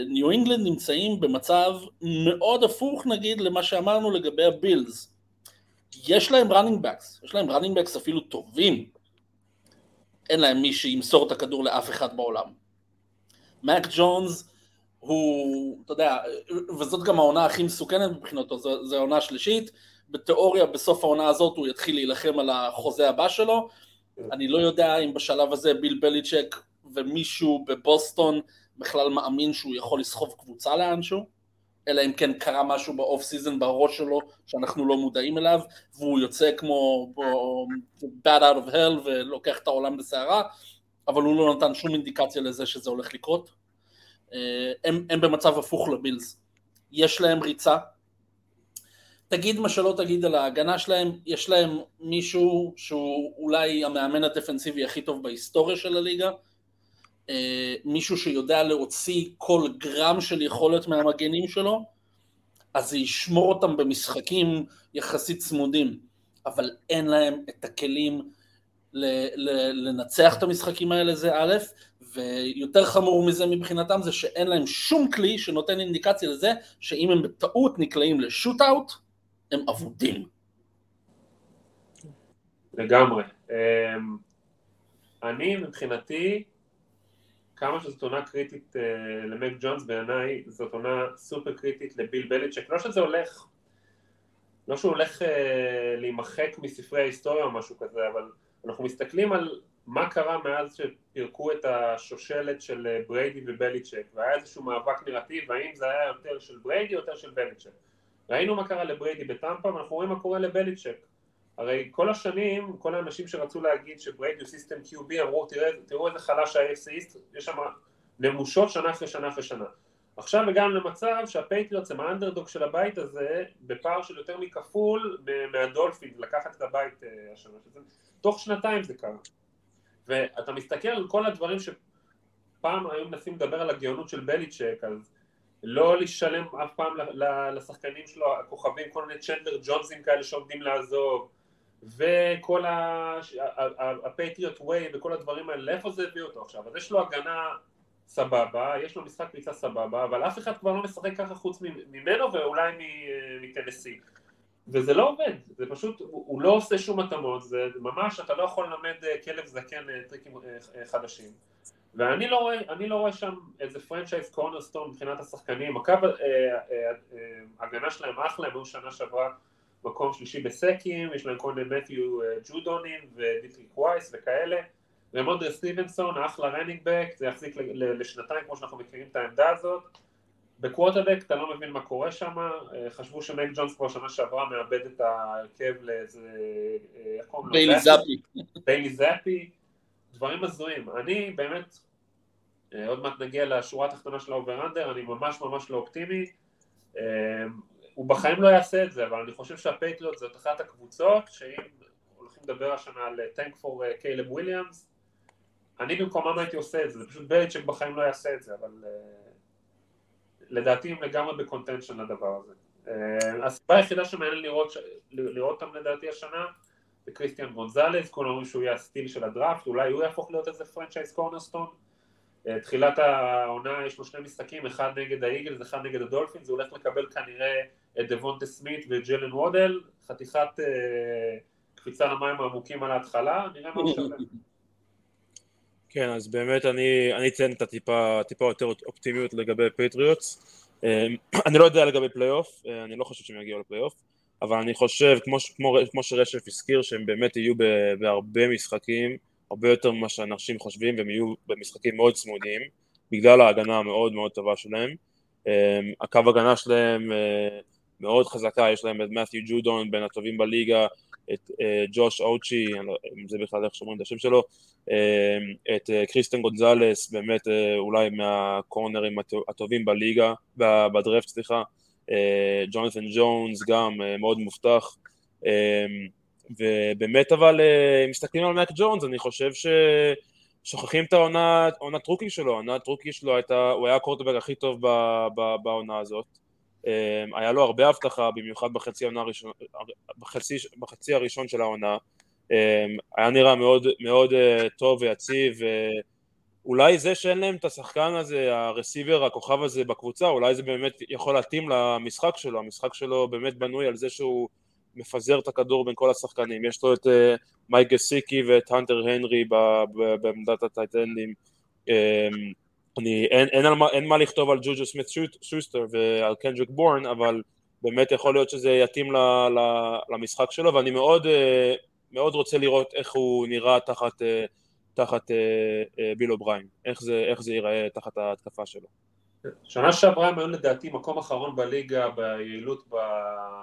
Speaker 2: ניו אה, אינגלנד נמצאים במצב מאוד הפוך נגיד למה שאמרנו לגבי הבילס. יש להם running backs, יש להם running backs אפילו טובים. אין להם מי שימסור את הכדור לאף אחד בעולם. מק ג'ונס הוא, אתה יודע, וזאת גם העונה הכי מסוכנת מבחינתו, זו העונה השלישית, בתיאוריה בסוף העונה הזאת הוא יתחיל להילחם על החוזה הבא שלו, אני לא יודע אם בשלב הזה ביל בליצ'ק ומישהו בבוסטון בכלל מאמין שהוא יכול לסחוב קבוצה לאנשהו, אלא אם כן קרה משהו ב off season בראש שלו שאנחנו לא מודעים אליו, והוא יוצא כמו bat out of hell ולוקח את העולם בסערה, אבל הוא לא נתן שום אינדיקציה לזה שזה הולך לקרות. אה, הם, הם במצב הפוך לבילס. יש להם ריצה, תגיד מה שלא תגיד על ההגנה שלהם, יש להם מישהו שהוא אולי המאמן הדפנסיבי הכי טוב בהיסטוריה של הליגה, אה, מישהו שיודע להוציא כל גרם של יכולת מהמגנים שלו, אז זה ישמור אותם במשחקים יחסית צמודים, אבל אין להם את הכלים לנצח את המשחקים האלה זה א', ויותר חמור מזה מבחינתם זה שאין להם שום כלי שנותן אינדיקציה לזה שאם הם בטעות נקלעים לשוט-אאוט, הם אבודים.
Speaker 3: לגמרי. אמ, אני מבחינתי, כמה שזאת עונה קריטית אה, למק ג'ונס בעיניי, זאת עונה סופר קריטית לביל בליצ'ק, לא שזה הולך, לא שהוא הולך אה, להימחק מספרי ההיסטוריה או משהו כזה, אבל אנחנו מסתכלים על מה קרה מאז שפירקו את השושלת של אה, בריידי ובליצ'ק, והיה איזשהו מאבק נרטיב, האם זה היה יותר של בריידי או יותר של בליצ'ק. ראינו מה קרה לבריידי בטמפה, ואנחנו רואים מה קורה לבליצ'ק. הרי כל השנים, כל האנשים שרצו להגיד שבריידי הוא system QB אמרו תראה, תראו איזה חלש ה-AFC East, יש שם נמושות שנה אחרי שנה אחרי שנה. עכשיו הגענו למצב שהפייטריוטס הם האנדרדוג של הבית הזה בפער של יותר מכפול מהדולפין לקחת את הבית אה, השנה. שזה, תוך שנתיים זה קרה. ואתה מסתכל על כל הדברים שפעם היו מנסים לדבר על הגאונות של בליצ'ק, אז לא לשלם אף פעם לשחקנים שלו, הכוכבים, כל מיני צ'נדלר ג'ונסים כאלה שעומדים לעזוב, וכל הפטריוט ווי וכל הדברים האלה, לאיפה זה הביא אותו עכשיו? אז יש לו הגנה סבבה, יש לו משחק פריצה סבבה, אבל אף אחד כבר לא משחק ככה חוץ ממנו ואולי מטנסי. וזה לא עובד, זה פשוט, הוא לא עושה שום התאמות, זה ממש, אתה לא יכול ללמד אה, כלב זקן אה, טריקים אה, חדשים. ואני לא רואה, לא רואה שם איזה franchise cornerstone מבחינת השחקנים, הקו הגנה שלהם אחלה, הם היו שנה שעברה מקום שלישי ב sacks, יש להם כל מיני מתיו ג'ודונים ודיטריך וייס וכאלה, רמונדרי סטיבנסון, אחלה running back, זה יחזיק לשנתיים כמו שאנחנו מכירים את העמדה הזאת. בקוורטרבק אתה לא מבין מה קורה שם, אה, חשבו שמק ג'ונס כבר שנה שעברה מאבד את ההרכב לאיזה...
Speaker 2: אה? ביילי זאפי.
Speaker 3: ביילי זאפי, דברים הזויים. אני באמת, אה, עוד מעט נגיע לשורה התחתונה של ה over under, אני ממש ממש לא אופטימי. הוא בחיים לא יעשה את זה, אבל אני חושב שהפייטריוטס זאת אחת הקבוצות שאם הולכים לדבר השנה על tank for קיילב וויליאמס, אני במקומם הייתי עושה את זה, זה פשוט בליצ'ק בחיים לא יעשה את זה, אבל... לדעתי הם לגמרי ב contention לדבר הזה. אה, הסיבה היחידה שמעניין לראות, לראות אותם לדעתי השנה זה קריסטיאן גונזלס, כולם אומרים שהוא יהיה ה steal של הדראפט, אולי הוא יהפוך להיות איזה franchise cornerstone. אה, תחילת העונה יש לו שני משחקים, אחד נגד האיגלס, אחד נגד הדולפינס, הוא הולך לקבל כנראה את דבונטה סמית וג'לן וודל, חתיכת אה, קפיצה למים העמוקים על ההתחלה, נראה מה הוא שווה.
Speaker 1: כן, אז באמת אני, אני אציין את הטיפה טיפה יותר אופטימיות לגבי פטריוטס. אמ, אני לא יודע לגבי פלייאוף, אה, אני לא חושב שהם יגיעו לפלייאוף, אבל אני חושב, כמו, כמו, כמו שרשף הזכיר, שהם באמת יהיו בהרבה משחקים, הרבה יותר ממה שאנשים חושבים, והם יהיו במשחקים מאוד צמודים, בגלל ההגנה המאוד מאוד טובה שלהם. אמ, הקו הגנה שלהם אה, מאוד חזקה, יש להם את מת'יו ג'ודון, בין הטובים בליגה, את אה, ג'וש אוצ'ה, לא, אם זה בכלל איך שאומרים את השם שלו, אה, את אה, קריסטיאן גונזלס, באמת אולי מהקורנרים הטובים בליגה, בדרפט סליחה, ג'ונתן ג'ונס גם מאוד מובטח, ובאמת אבל מסתכלים על מק ג'ונס, אני חושב ששוכחים את העונת רוקי שלו, העונת רוקי שלו הייתה, הוא היה הקורטבק הכי טוב בעונה הזאת היה לו הרבה הבטחה, במיוחד בחצי, הראשון, בחצי, בחצי הראשון של העונה. אמ, היה נראה מאוד, מאוד אה, טוב ויציב, אולי זה שאין להם את השחקן הזה, הרסיבר, הכוכב הזה בקבוצה, אולי זה באמת יכול להתאים למשחק שלו, המשחק שלו באמת בנוי על זה שהוא מפזר את הכדור בין כל השחקנים, יש לו את אה, מייק גסיקי ואת הנטר הנרי בעמדת הטייטנדים, אמ, אני, אין, אין, מה, אין מה לכתוב על ג'וג'ו סמית שוסטר ועל קנדריק בורן, אבל באמת יכול להיות שזה יתאים ל, ל, למשחק שלו, ואני מאוד, אה, מאוד רוצה לראות איך הוא נראה תחת, אה, תחת אה, ביל אובריין, איך זה, איך זה ייראה תחת ההתקפה שלו.
Speaker 3: שנה שעברה הם היו לדעתי מקום אחרון בליגה ביעילות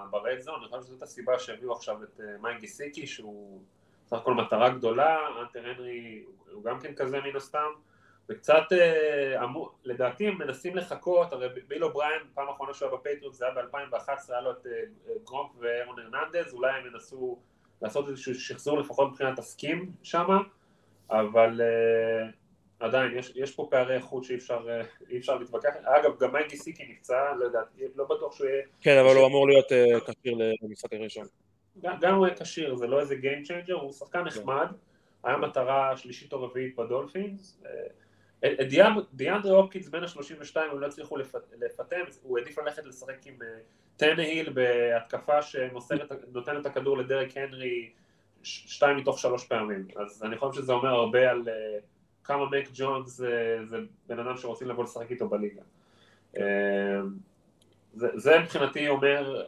Speaker 3: ב red zone, אני חושב שזאת הסיבה שהביאו עכשיו את מייק גיסיקי שהוא סך הכל מטרה גדולה, האנטר הנרי הוא גם כן כזה מן הסתם וקצת, אה, לדעתי הם מנסים לחכות, הרי ביל אובריין, פעם אחרונה שהוא היה בפייטריוט זה היה ב-2011, היה לו את אה, גרונק וארון הרננדז, אולי הם ינסו לעשות איזשהו שחזור לפחות מבחינת הסכים שם, אבל אה, עדיין, יש, יש פה פערי איכות שאי אפשר, אפשר להתווכח, אגב גם מייגי סיקי נפצע, לא יודע, לא בטוח שהוא יהיה...
Speaker 1: כן, אבל הוא אמור להיות כשיר למשחק הראשון.
Speaker 3: גם, גם הוא יהיה כשיר, זה לא איזה Game Changer, הוא שחקן כן. נחמד, היה מטרה שלישית או רביעית בדולפינס, דיאנדרי הופקינס בין ה-32 הם לא הצליחו לפטם, הוא העדיף ללכת לשחק עם טנהיל בהתקפה שנותן את הכדור לדרק הנרי שתיים מתוך שלוש פעמים, אז אני חושב שזה אומר הרבה על כמה מק ג'ונס זה בן אדם שרוצים לבוא לשחק איתו בליגה. זה, מבחינתי אומר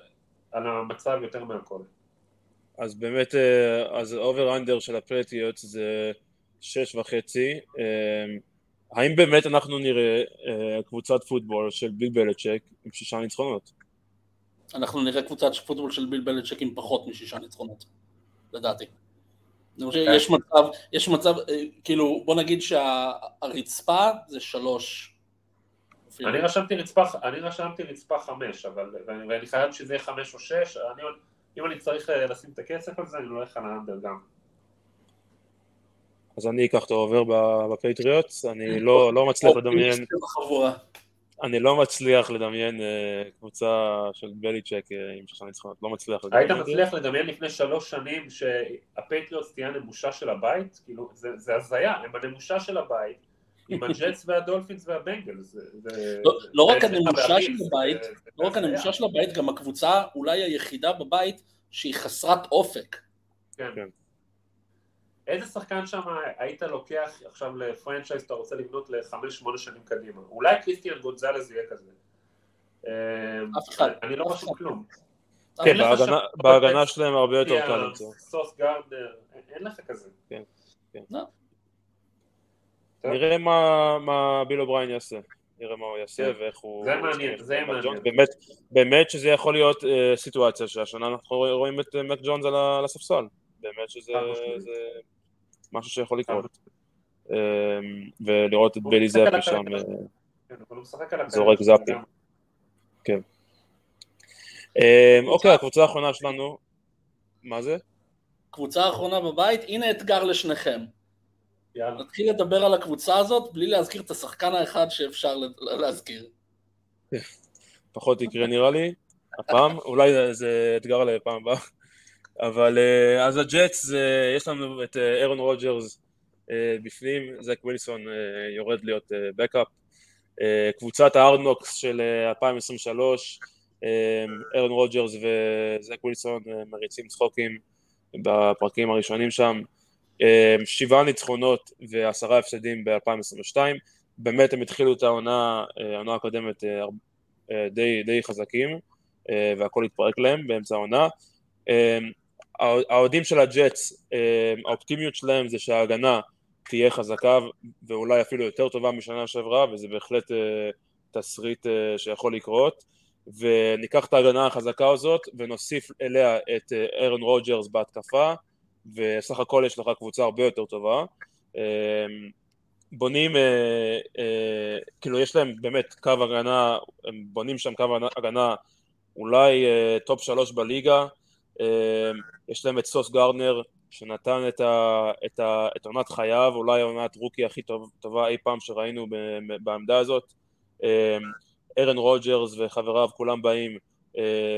Speaker 3: על המצב יותר מהכל.
Speaker 1: אז באמת, אה, אז over under של הפטריוטס זה שש וחצי. אה, האם באמת אנחנו נראה אה, קבוצת פוטבול של ביל בלצ'ק עם שישה ניצחונות?
Speaker 2: אנחנו נראה קבוצת פוטבול של ביל בלצ'ק עם פחות משישה ניצחונות, לדעתי. יש מצב, יש מצב, כאילו, בוא נגיד שהרצפה זה שלוש.
Speaker 3: אני רשמתי רצפה, אני רשמתי רצפה חמש, אבל, ואני חייב שזה יהיה חמש או שש, אני אם אני צריך אה, לשים את הכסף על זה, אני הולך על האנדר גם.
Speaker 1: אז אני אקח את העובר בפטריוטס, אני לא, לא מצליח לדמיין... אני לא מצליח לדמיין אה, קבוצה של בליצ'ק אה, עם שישה ניצחונות, לא מצליח
Speaker 3: לדמיין. היית מצליח לדמיין לפני שלוש שנים שהפטריוטס תהיה הנמושה של הבית? כאילו, זה הזיה, הם הנמושה של הבית, עם הג'טס והדולפינס והבילס.
Speaker 2: לא, לא רק הנמושה של הבית, לא רק הנמושה של הבית, גם הקבוצה אולי היחידה בבית שהיא חסרת אופק.
Speaker 3: כן. כן. איזה שחקן שם היית לוקח עכשיו ל franchise שאתה רוצה לבנות לחמש שמונה שנים קדימה? אולי קריסטיאן גונזלז יהיה כזה.
Speaker 2: אף אחד.
Speaker 3: אני לא רשום כלום.
Speaker 1: כן, בהגנה שלהם הרבה יותר קל למצוא.
Speaker 3: סוס גארדנר, אין לך כזה.
Speaker 1: כן, כן. לא. נראה מה, מה ביל אובריין יעשה, נראה מה הוא יעשה כן. ואיך הוא...
Speaker 3: זה מעניין, זה מעניין.
Speaker 1: באמת, באמת שזה יכול להיות אה, סיטואציה שהשנה אנחנו רואים את מק ג'ונס על הספסל, באמת שזה זה משהו שיכול לקרות. אממ, ולראות את ביילי זאפי שם
Speaker 3: כן,
Speaker 1: זורק זאפי. כן. Um, אוקיי, הקבוצה האחרונה שלנו, מה זה?
Speaker 2: קבוצה האחרונה בבית, הנה אתגר לשניכם. יאללה. נתחיל לדבר על הקבוצה הזאת בלי להזכיר את השחקן האחד שאפשר להזכיר.
Speaker 1: פחות יקרה נראה לי, הפעם, אולי זה אתגר לפעם הבאה. אבל אה, אז הג'אטס, יש לנו את אירון אה, רוג'רס אה, בפנים, זק ווילסון יורד להיות backup. קבוצת ה Hard Knocks של 2023, ארון רוג'רס וזק ווילסון מריצים צחוקים בפרקים הראשונים שם. שבעה ניצחונות ועשרה הפסדים ב-2022, באמת הם התחילו את העונה, אה, העונה הקודמת אה, אה, די, די חזקים והכל התפרק להם באמצע העונה. האוהדים של הג'אטס, האופטימיות שלהם זה שההגנה תהיה חזקה ואולי אפילו יותר טובה משנה שעברה וזה בהחלט תסריט שיכול לקרות וניקח את ההגנה החזקה הזאת ונוסיף אליה את אירון רוג'רס בהתקפה וסך הכל יש לך קבוצה הרבה יותר טובה. בונים, אה, אה, כאילו יש להם באמת קו הגנה, הם בונים שם קו הגנה אולי אה, top שלוש בליגה, יש להם את סוס גארדנר שנתן את, ה, את, ה, את עונת חייו, אולי עונת rookie הכי טוב, טובה אי פעם שראינו בעמדה הזאת. ארון אמ, רוג'רס וחבריו כולם באים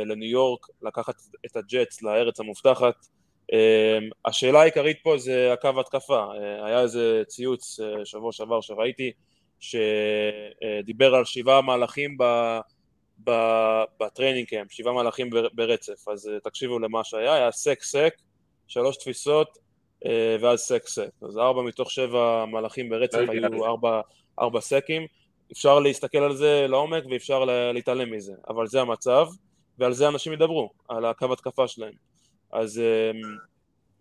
Speaker 1: לניו יורק לקחת את הג'טס לארץ המובטחת. אמ, השאלה העיקרית פה זה הקו התקפה, אה, היה איזה ציוץ אה, שבוע שעבר שראיתי שדיבר על שבעה מהלכים ב training camp, שבעה מהלכים ברצף, אז אה, תקשיבו למה שהיה, היה sack sack, שלוש תפיסות ואז sack sack, אז ארבע מתוך שבע מהלכים ברצף היו ארבע, ארבע סקים, אפשר להסתכל על זה לעומק ואפשר להתעלם מזה, אבל זה המצב ועל זה אנשים ידברו, על הקו התקפה שלהם. אז אמ,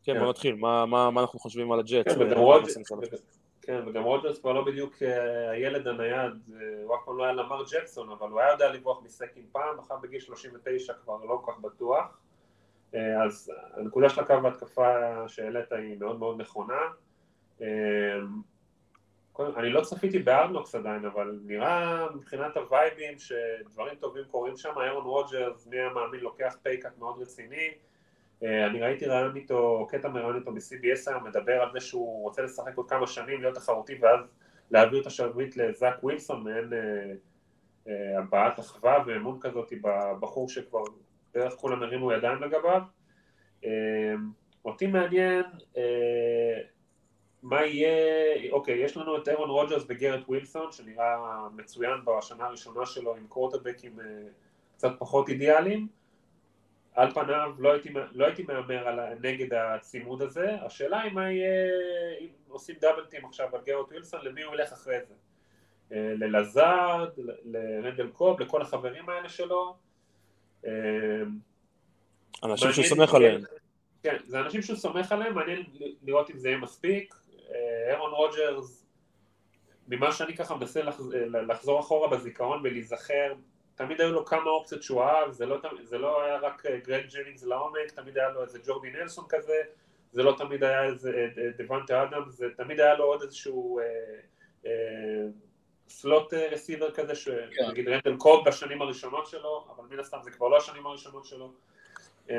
Speaker 1: כן, כן, בוא נתחיל, מה אנחנו חושבים על הג'אטס?
Speaker 3: כן, וגם רוג'רס כבר לא בדיוק אה, הילד הנייד, אה, הוא אף פעם לא היה למר ג'קסון, אבל הוא היה יודע לברוח מסקים פעם, אחר בגיל 39 כבר לא כל כך בטוח. אה, אז הנקודה של הקו בהתקפה שהעלית היא מאוד מאוד נכונה. אני לא צפיתי ב Hard Knocks עדיין, אבל נראה מבחינת הווייבים שדברים טובים קורים שם, אהרון רוג'רס, מי המאמין, לוקח pay cut מאוד רציני. אה, אני ראיתי ריאיון איתו, קטע מריאיון איתו ב-CBS היום, מדבר על זה שהוא רוצה לשחק עוד כמה שנים, להיות תחרותי ואז להעביר את השרביט לזאק ווילסון, מעין הבעת אחווה ואמון כזאת בבחור שכבר בערך כולם הרימו ידיים לגביו. אותי מעניין מה יהיה, אוקיי, יש לנו את אירון רוג'רס וגרט ווילסון, שנראה מצוין בשנה הראשונה שלו עם קורטבקים קצת פחות אידיאליים. על פניו לא הייתי, לא הייתי מהמר על, נגד הצימוד הזה, השאלה היא מה יהיה, אם עושים דאבל טים עכשיו על גרט ווילסון, למי הוא ילך אחרי זה? אה, ללזארד, לרנדל קוב, לכל החברים האלה שלו.
Speaker 1: אה, אנשים שהוא סומך עליהם.
Speaker 3: כן, זה אנשים שהוא סומך עליהם, מעניין לראות אם זה יהיה מספיק. אה, אירון רוג'רס, ממה שאני ככה מנסה לחזור אחורה בזיכרון ולהיזכר תמיד היו לו כמה אופציות שהוא אהב, זה לא, זה לא היה רק אה, גרג ג'נינגס לעומק, תמיד היה לו איזה ג'ורדי נלסון כזה, זה לא תמיד היה איזה אה, אה, דוונטה אדמס, זה תמיד היה לו עוד איזשהו אה, אה, slot receiver כזה, שנגיד כן. רנדל קוב בשנים הראשונות שלו, אבל מן הסתם זה כבר לא השנים הראשונות שלו. אה,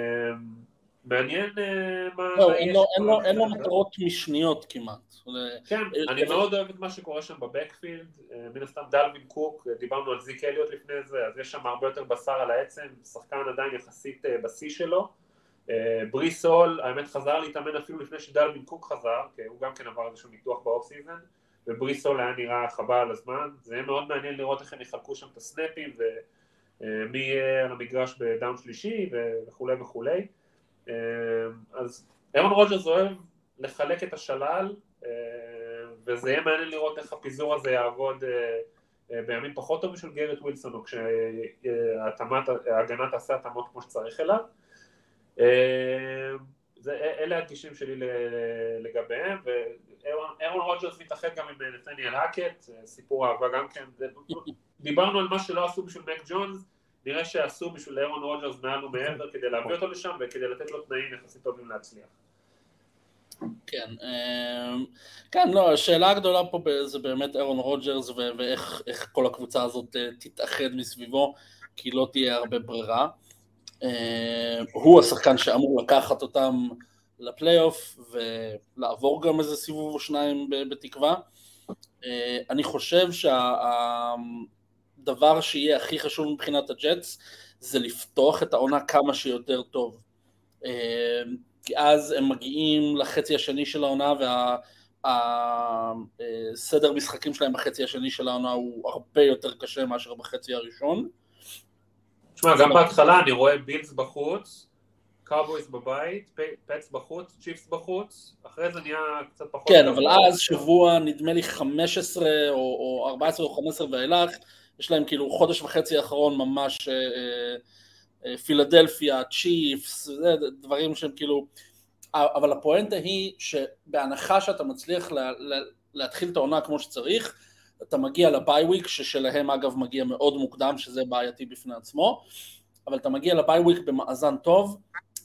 Speaker 3: מעניין אה, מה...
Speaker 2: לא, אין לו מטרות משניות כמעט.
Speaker 3: כן, אה, אני מאוד אוהב את מה שקורה שם ב backfield, אה, מן הסתם דלווין קוק, דיברנו על זיק אליוט לפני זה, אז יש שם הרבה יותר בשר על העצם, שחקן עדיין יחסית בשיא שלו. בריס הול, האמת חזר להתאמן אפילו לפני שדלווין קוק חזר, כי הוא גם כן עבר איזשהו ניתוח ב off season, ובריס הול היה נראה חבל על הזמן, זה יהיה מאוד מעניין לראות איך הם יחלקו שם את הסנאפים ומי יהיה על המגרש ב down שלישי וכולי וכולי. אה, אז אירון רוג'רס אוהב לחלק את השלל אה, וזה יהיה מעניין לראות איך הפיזור הזה יעבוד אה, בימים פחות טובים של גרט ווילסון או כשההגנה תעשה התאמות כמו שצריך אליו. זה, אלה הדגשים שלי לגביהם ואירון רוג'רס מתאחד גם עם נתניאל האקט, סיפור אהבה גם כן. דיברנו על מה שלא עשו בשביל מק ג'ונס נראה שעשו בשביל אירון רוג'רס מעל ומעבר כדי להביא אותו לשם וכדי לתת לו תנאים יחסית טובים להצליח.
Speaker 2: כן, אמ, כן, לא, השאלה הגדולה פה זה באמת אירון רוג'רס ואיך כל הקבוצה הזאת אה, תתאחד מסביבו, כי לא תהיה הרבה ברירה. אמ, הוא השחקן שאמור לקחת אותם לפלייאוף ולעבור גם איזה סיבוב או שניים בתקווה. אמ, אני חושב שה... הדבר שיהיה הכי חשוב מבחינת הג'אטס זה לפתוח את העונה כמה שיותר טוב. אה, כי אז הם מגיעים לחצי השני של העונה והסדר משחקים שלהם בחצי השני של העונה הוא הרבה יותר קשה מאשר בחצי הראשון.
Speaker 3: תשמע, גם בהתחלה אני רואה בילס בחוץ, קאובויס בבית, פטס בחוץ, צ'יפס בחוץ, אחרי זה נהיה קצת פחות...
Speaker 2: כן, אבל אז שבוע נדמה לי 15 או 14 או 15 ואילך, יש להם כאילו חודש וחצי האחרון ממש אה, אה, אה, פילדלפיה, צ'יפס, דברים שהם כאילו, אבל הפואנטה היא שבהנחה שאתה מצליח לה, לה, להתחיל את העונה כמו שצריך, אתה מגיע ל bye week, ששלהם אגב מגיע מאוד מוקדם, שזה בעייתי בפני עצמו, אבל אתה מגיע ל bye week במאזן טוב,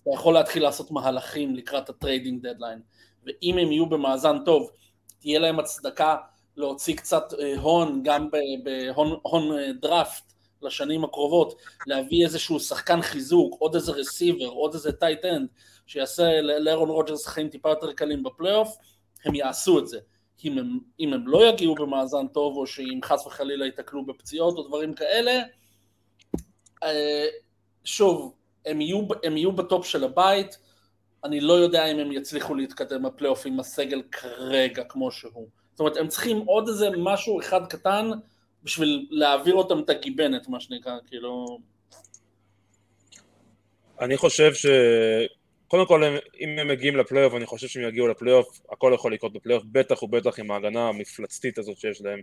Speaker 2: אתה יכול להתחיל לעשות מהלכים לקראת ה trading deadline, ואם הם יהיו במאזן טוב, תהיה להם הצדקה להוציא קצת אה, הון, גם בהון אה, דראפט לשנים הקרובות, להביא איזשהו שחקן חיזוק, עוד איזה receiver, עוד איזה tight end, שיעשה לאירון רוג'רס חיים טיפה יותר קלים בפלייאוף, הם יעשו את זה. אם הם, אם הם לא יגיעו במאזן טוב, או שאם חס וחלילה ייתקלו בפציעות או דברים כאלה, אה, שוב, הם יהיו, הם יהיו בטופ של הבית, אני לא יודע אם הם יצליחו להתקדם בפלייאוף עם הסגל כרגע כמו שהוא. זאת אומרת, הם צריכים עוד איזה משהו אחד קטן בשביל להעביר אותם את הגיבנת, מה שנקרא, כאילו...
Speaker 1: אני חושב ש... קודם כל, אם הם מגיעים לפלייאוף, אני חושב שהם יגיעו לפלייאוף, הכל יכול לקרות בפלייאוף, בטח ובטח עם ההגנה המפלצתית הזאת שיש להם.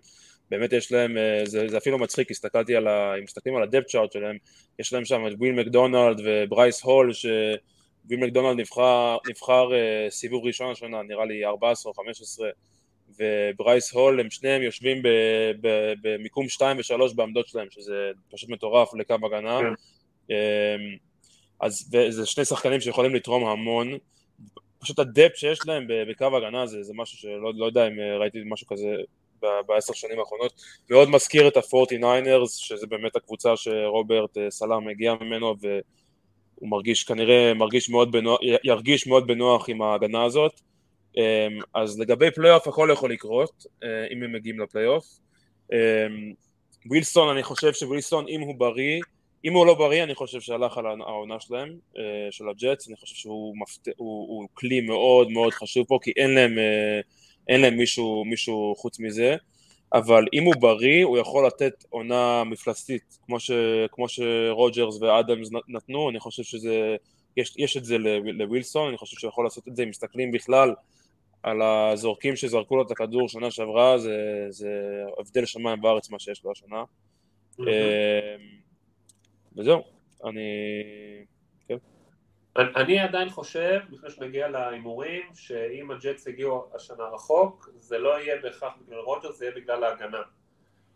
Speaker 1: באמת יש להם, אה, זה, זה אפילו מצחיק, הסתכלתי על ה... אם מסתכלים על ה depth chart שלהם, יש להם שם את וויל מקדונלד וברייס הול, שוויל מקדונלד נבחר, נבחר אה, סיבוב ראשון השנה, נראה לי 14 או 15, וברייס הול, הם שניהם יושבים במיקום 2 ו-3 בעמדות שלהם, שזה פשוט מטורף לקו הגנה. כן. אמ, אז זה שני שחקנים שיכולים לתרום המון. פשוט הדפט שיש להם בקו הגנה זה, זה משהו שלא לא יודע אם אה, ראיתי משהו כזה בעשר שנים האחרונות. מאוד מזכיר את ה-49ers, שזה באמת הקבוצה שרוברט אה, סלאם הגיע ממנו, והוא מרגיש כנראה, מרגיש מאוד בנוח, ירגיש מאוד בנוח עם ההגנה הזאת. אז לגבי פלייאוף הכל יכול לקרות, אם הם מגיעים לפלייאוף. ווילסון, אני חושב שווילסון, אם הוא בריא, אם הוא לא בריא, אני חושב שהלך על העונה שלהם, של הג'אטס, אני חושב שהוא מפת... הוא, הוא כלי מאוד מאוד חשוב פה, כי אין להם, אין להם מישהו, מישהו חוץ מזה. אבל אם הוא בריא, הוא יכול לתת עונה מפלסטית, כמו, ש, כמו שרוג'רס ואדמס נתנו, אני חושב שזה, יש, יש את זה לווילסון, אני חושב שהוא יכול לעשות את זה, אם מסתכלים בכלל על הזורקים שזרקו לו את הכדור שנה שעברה, זה, זה הבדל שמיים בארץ מה שיש לו השנה. Mm-hmm. וזהו, אני...
Speaker 3: אני עדיין חושב, לפני שנגיע להימורים, שאם הג'טס הגיעו השנה רחוק, זה לא יהיה בהכרח בגלל רוג'רס, זה יהיה בגלל ההגנה.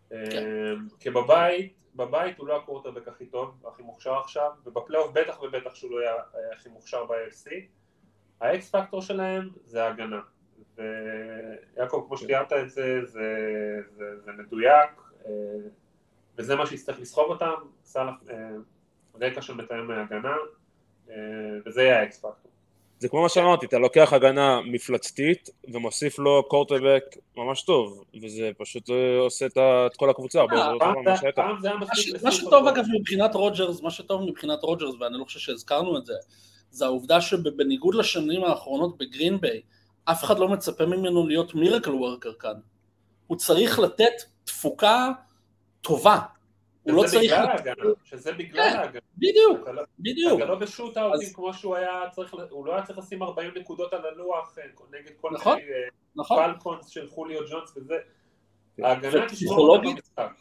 Speaker 3: כן. אמ, כי בבית, בבית הוא לא הקורטרבק הכי טוב, הכי מוכשר עכשיו, ובפלייאוף בטח ובטח שהוא לא יהיה הכי מוכשר ב-AFC. ה X factor שלהם זה ההגנה. ויעקב, כמו שתיארת את זה, זה, זה, זה מדויק, אה, וזה מה שיצטרך לסחוב אותם, סלח, אה, רקע של מתאם מהגנה. אה, וזה יהיה ה X factor.
Speaker 1: זה כמו מה שאמרתי, אתה לוקח הגנה מפלצתית ומוסיף לו קורטבק ממש טוב, וזה פשוט עושה את כל הקבוצה הרבה יותר טובה
Speaker 2: ממה שהייתה. מה שטוב אגב מבחינת רוג'רס, מה שטוב מבחינת רוג'רס, ואני לא חושב שהזכרנו את זה, זה העובדה שבניגוד לשנים האחרונות בגרין ביי, אף אחד לא מצפה ממנו להיות miracle worker כאן. הוא צריך לתת תפוקה טובה,
Speaker 3: הוא לא צריך... שזה בגלל כן, ההגנה.
Speaker 2: בדיוק, בדיוק.
Speaker 3: אתה לא בשוט אאוטים כמו שהוא היה צריך, הוא לא היה צריך לשים 40 נקודות על הלוח אה, נגד כל
Speaker 2: נכון, מיני אה,
Speaker 3: נכון. פלקונס של חוליו ג'ונס וזה.
Speaker 2: כן. ההגנה תשמור אותו במשחק.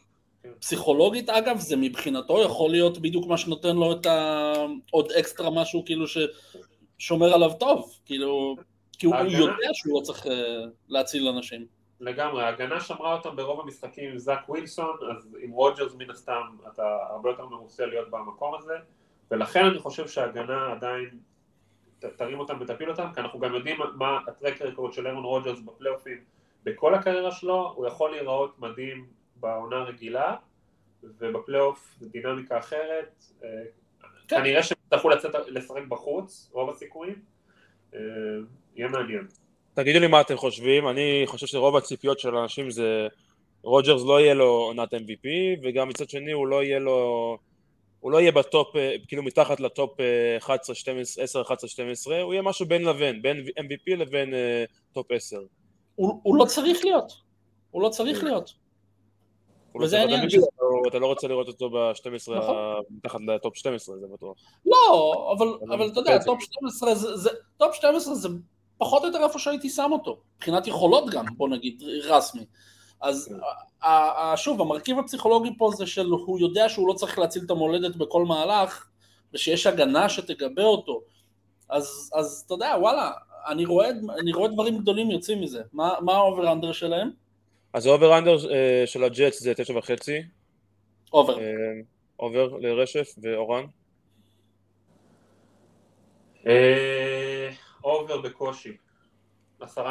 Speaker 2: כן. פסיכולוגית אגב זה מבחינתו יכול להיות בדיוק מה שנותן לו את העוד אקסטרה משהו כאילו ששומר עליו טוב, כאילו, כי הוא יודע שהוא לא צריך אה, להציל אנשים.
Speaker 3: לגמרי, ההגנה שמרה אותם ברוב המשחקים עם זאק ווילסון, אז עם רוג'רס מן הסתם אתה הרבה יותר מרוצה להיות במקום הזה, ולכן אני חושב שההגנה עדיין תרים אותם ותפיל אותם, כי אנחנו גם יודעים מה ה track record של ארון רוג'רס בפלייאופים בכל הקריירה שלו, הוא יכול להיראות מדהים בעונה רגילה, ובפלייאוף זה דינמיקה אחרת, אה, כן. כנראה שהם יצטרכו לצאת לשחק בחוץ, רוב הסיכויים, אה, יהיה מעניין.
Speaker 1: תגידו לי מה אתם חושבים, אני חושב שרוב הציפיות של אנשים זה רוג'רס לא יהיה לו עונת MVP וגם מצד שני הוא לא יהיה לו הוא לא יהיה בטופ, כאילו מתחת לטופ 11, 12, 10, 11, 12, הוא יהיה משהו בין לבין, בין MVP לבין אה, טופ 10.
Speaker 2: הוא, הוא לא צריך להיות, הוא לא צריך להיות.
Speaker 1: וזה העניין. אתה לא רוצה לראות אותו ב-12, נכון. מתחת לטופ 12, זה בטוח.
Speaker 2: לא, אבל, אבל אתה יודע, טופ 12 זה, זה, טופ 12 זה פחות או יותר איפה שהייתי שם אותו, מבחינת יכולות גם, בוא נגיד, רסמי. אז כן. שוב, המרכיב הפסיכולוגי פה זה שהוא יודע שהוא לא צריך להציל את המולדת בכל מהלך, ושיש הגנה שתגבה אותו. אז, אז אתה יודע, וואלה, אני רואה, אני רואה דברים גדולים יוצאים מזה. מה, מה ה over under שלהם?
Speaker 1: אז ה over under אה, של הג'טס זה תשע וחצי.
Speaker 2: over. אה,
Speaker 1: over לרשף ואורן.
Speaker 3: אה... over בקושי.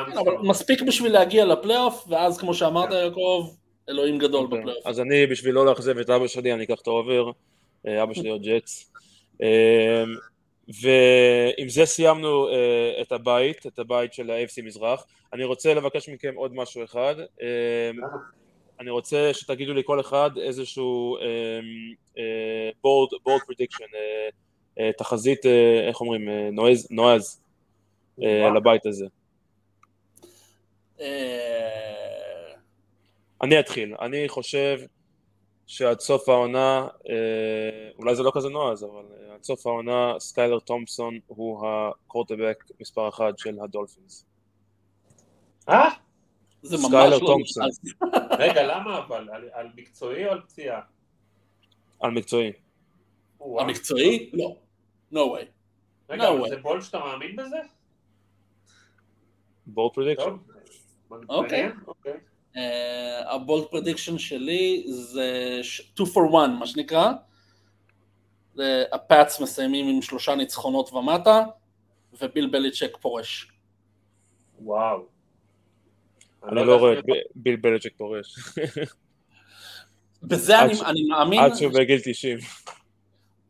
Speaker 2: ניסיונות. אבל מספיק בשביל להגיע לפלייאוף, ואז כמו שאמרת כן. יעקב, אלוהים גדול אוקיי. בפלייאוף.
Speaker 1: אז אני, בשביל לא לאכזב את אבא שלי, אני אקח את ה over, אה, אבא שלי אוהד ג'טס. אה, ועם זה סיימנו אה, את הבית, את הבית של ה-AFC מזרח. אני רוצה לבקש מכם עוד משהו אחד. אני רוצה שתגידו לי כל אחד איזשהו bold prediction, תחזית, איך אומרים, נועז, אה, לבית הזה? אה, אני אתחיל, אני חושב שעד סוף העונה, אה, אולי זה לא כזה נועז, אבל עד סוף העונה סקיילר תומפסון הוא הקורטבק מספר אחת של הדולפינס.
Speaker 3: אה?
Speaker 2: זה ממש לא
Speaker 3: תומפסון. רגע, למה אבל? על מקצועי או על פציעה?
Speaker 1: על מקצועי.
Speaker 2: על מקצועי? לא. no way.
Speaker 3: רגע, אבל זה bold שאתה מאמין בזה?
Speaker 1: bold prediction.
Speaker 2: אוקיי. אה, ה bold prediction שלי זה 2 for 1 מה שנקרא. הפאץ מסיימים עם שלושה ניצחונות ומטה, וביל בליצ'ק פורש.
Speaker 3: וואו.
Speaker 1: אני לא, רואה את ביל בליצ'ק פורש.
Speaker 2: בזה אני מאמין...
Speaker 1: עד שהוא בגיל 90.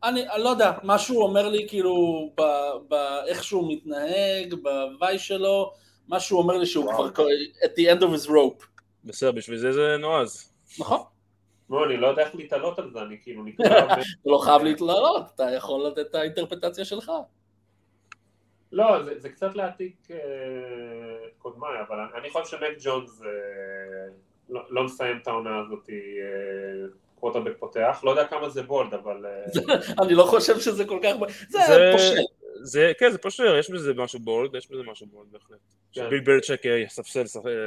Speaker 2: אני לא יודע, משהו אומר לי כאילו, באיך שהוא מתנהג, בוואי שלו, משהו אומר לי שהוא כבר at the end of his rope.
Speaker 1: בסדר, בשביל זה זה נועז.
Speaker 2: נכון.
Speaker 3: לא, אני לא יודע איך להתעלות על זה, אני כאילו נקרא...
Speaker 2: לא חייב להתעלות, אתה יכול לתת את האינטרפטציה שלך.
Speaker 3: לא, זה, זה קצת להעתיק אה, קודמיי, אבל אני, אני חושב שמק ג'ונס אה, לא, לא מסיים את העונה הזאת אה, קווטרבק פותח, לא יודע כמה זה בולד, אבל... אה,
Speaker 2: אני לא חושב שזה כל כך... זה
Speaker 1: זה-
Speaker 2: פושע.
Speaker 1: זה, כן, זה פושר, יש בזה משהו בולד, יש בזה משהו בולד בהחלט.
Speaker 3: כן.
Speaker 1: שביל בליצ'ק אה, יספסל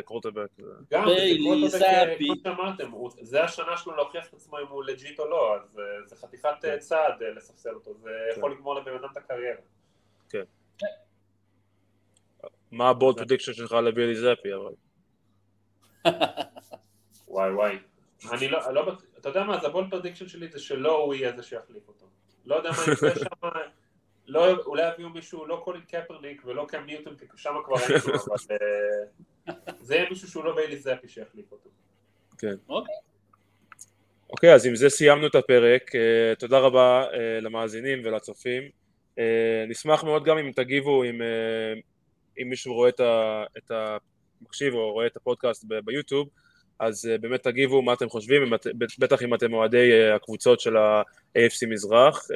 Speaker 1: קורטבק.
Speaker 3: גם, זה אה, זה השנה שלו להוכיח את עצמו אם הוא legit או לא, אז אה, זה חתיכת אה, צעד אה, לספסל אותו, זה
Speaker 1: כן.
Speaker 3: יכול לגמור לבן אדם את הקריירה.
Speaker 1: מה ה bold prediction שלך לביילי זאפי, אבל...
Speaker 3: וואי וואי. אני לא, לא, אתה יודע מה, אז ה bold prediction שלי זה שלא הוא יהיה זה שיחליף אותו. לא יודע מה יקרה שם, לא, אולי יביאו מישהו, לא קולין קפרניק ולא קם ניוטון, כי שם כבר אין כלום, אבל אה, זה יהיה מישהו שהוא לא ביילי זאפי שיחליף אותו.
Speaker 1: כן.
Speaker 2: אוקיי.
Speaker 1: אוקיי, אז עם זה סיימנו את הפרק. אה, תודה רבה אה, למאזינים ולצופים. נשמח מאוד גם אם תגיבו, אם, אם מישהו רואה את, ה, את המקשיב או רואה את הפודקאסט ביוטיוב, אז באמת תגיבו מה אתם חושבים, אם את, בטח אם אתם אוהדי הקבוצות של ה-AFC מזרח.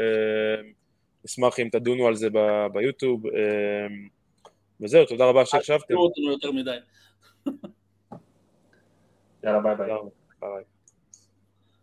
Speaker 1: נשמח אם תדונו על זה ב- ביוטיוב. אה, וזהו, תודה רבה שהקשבתם.
Speaker 2: תראו אותנו יותר מדי.
Speaker 3: יאללה ביי ביי.
Speaker 1: תודה רבה. ביי.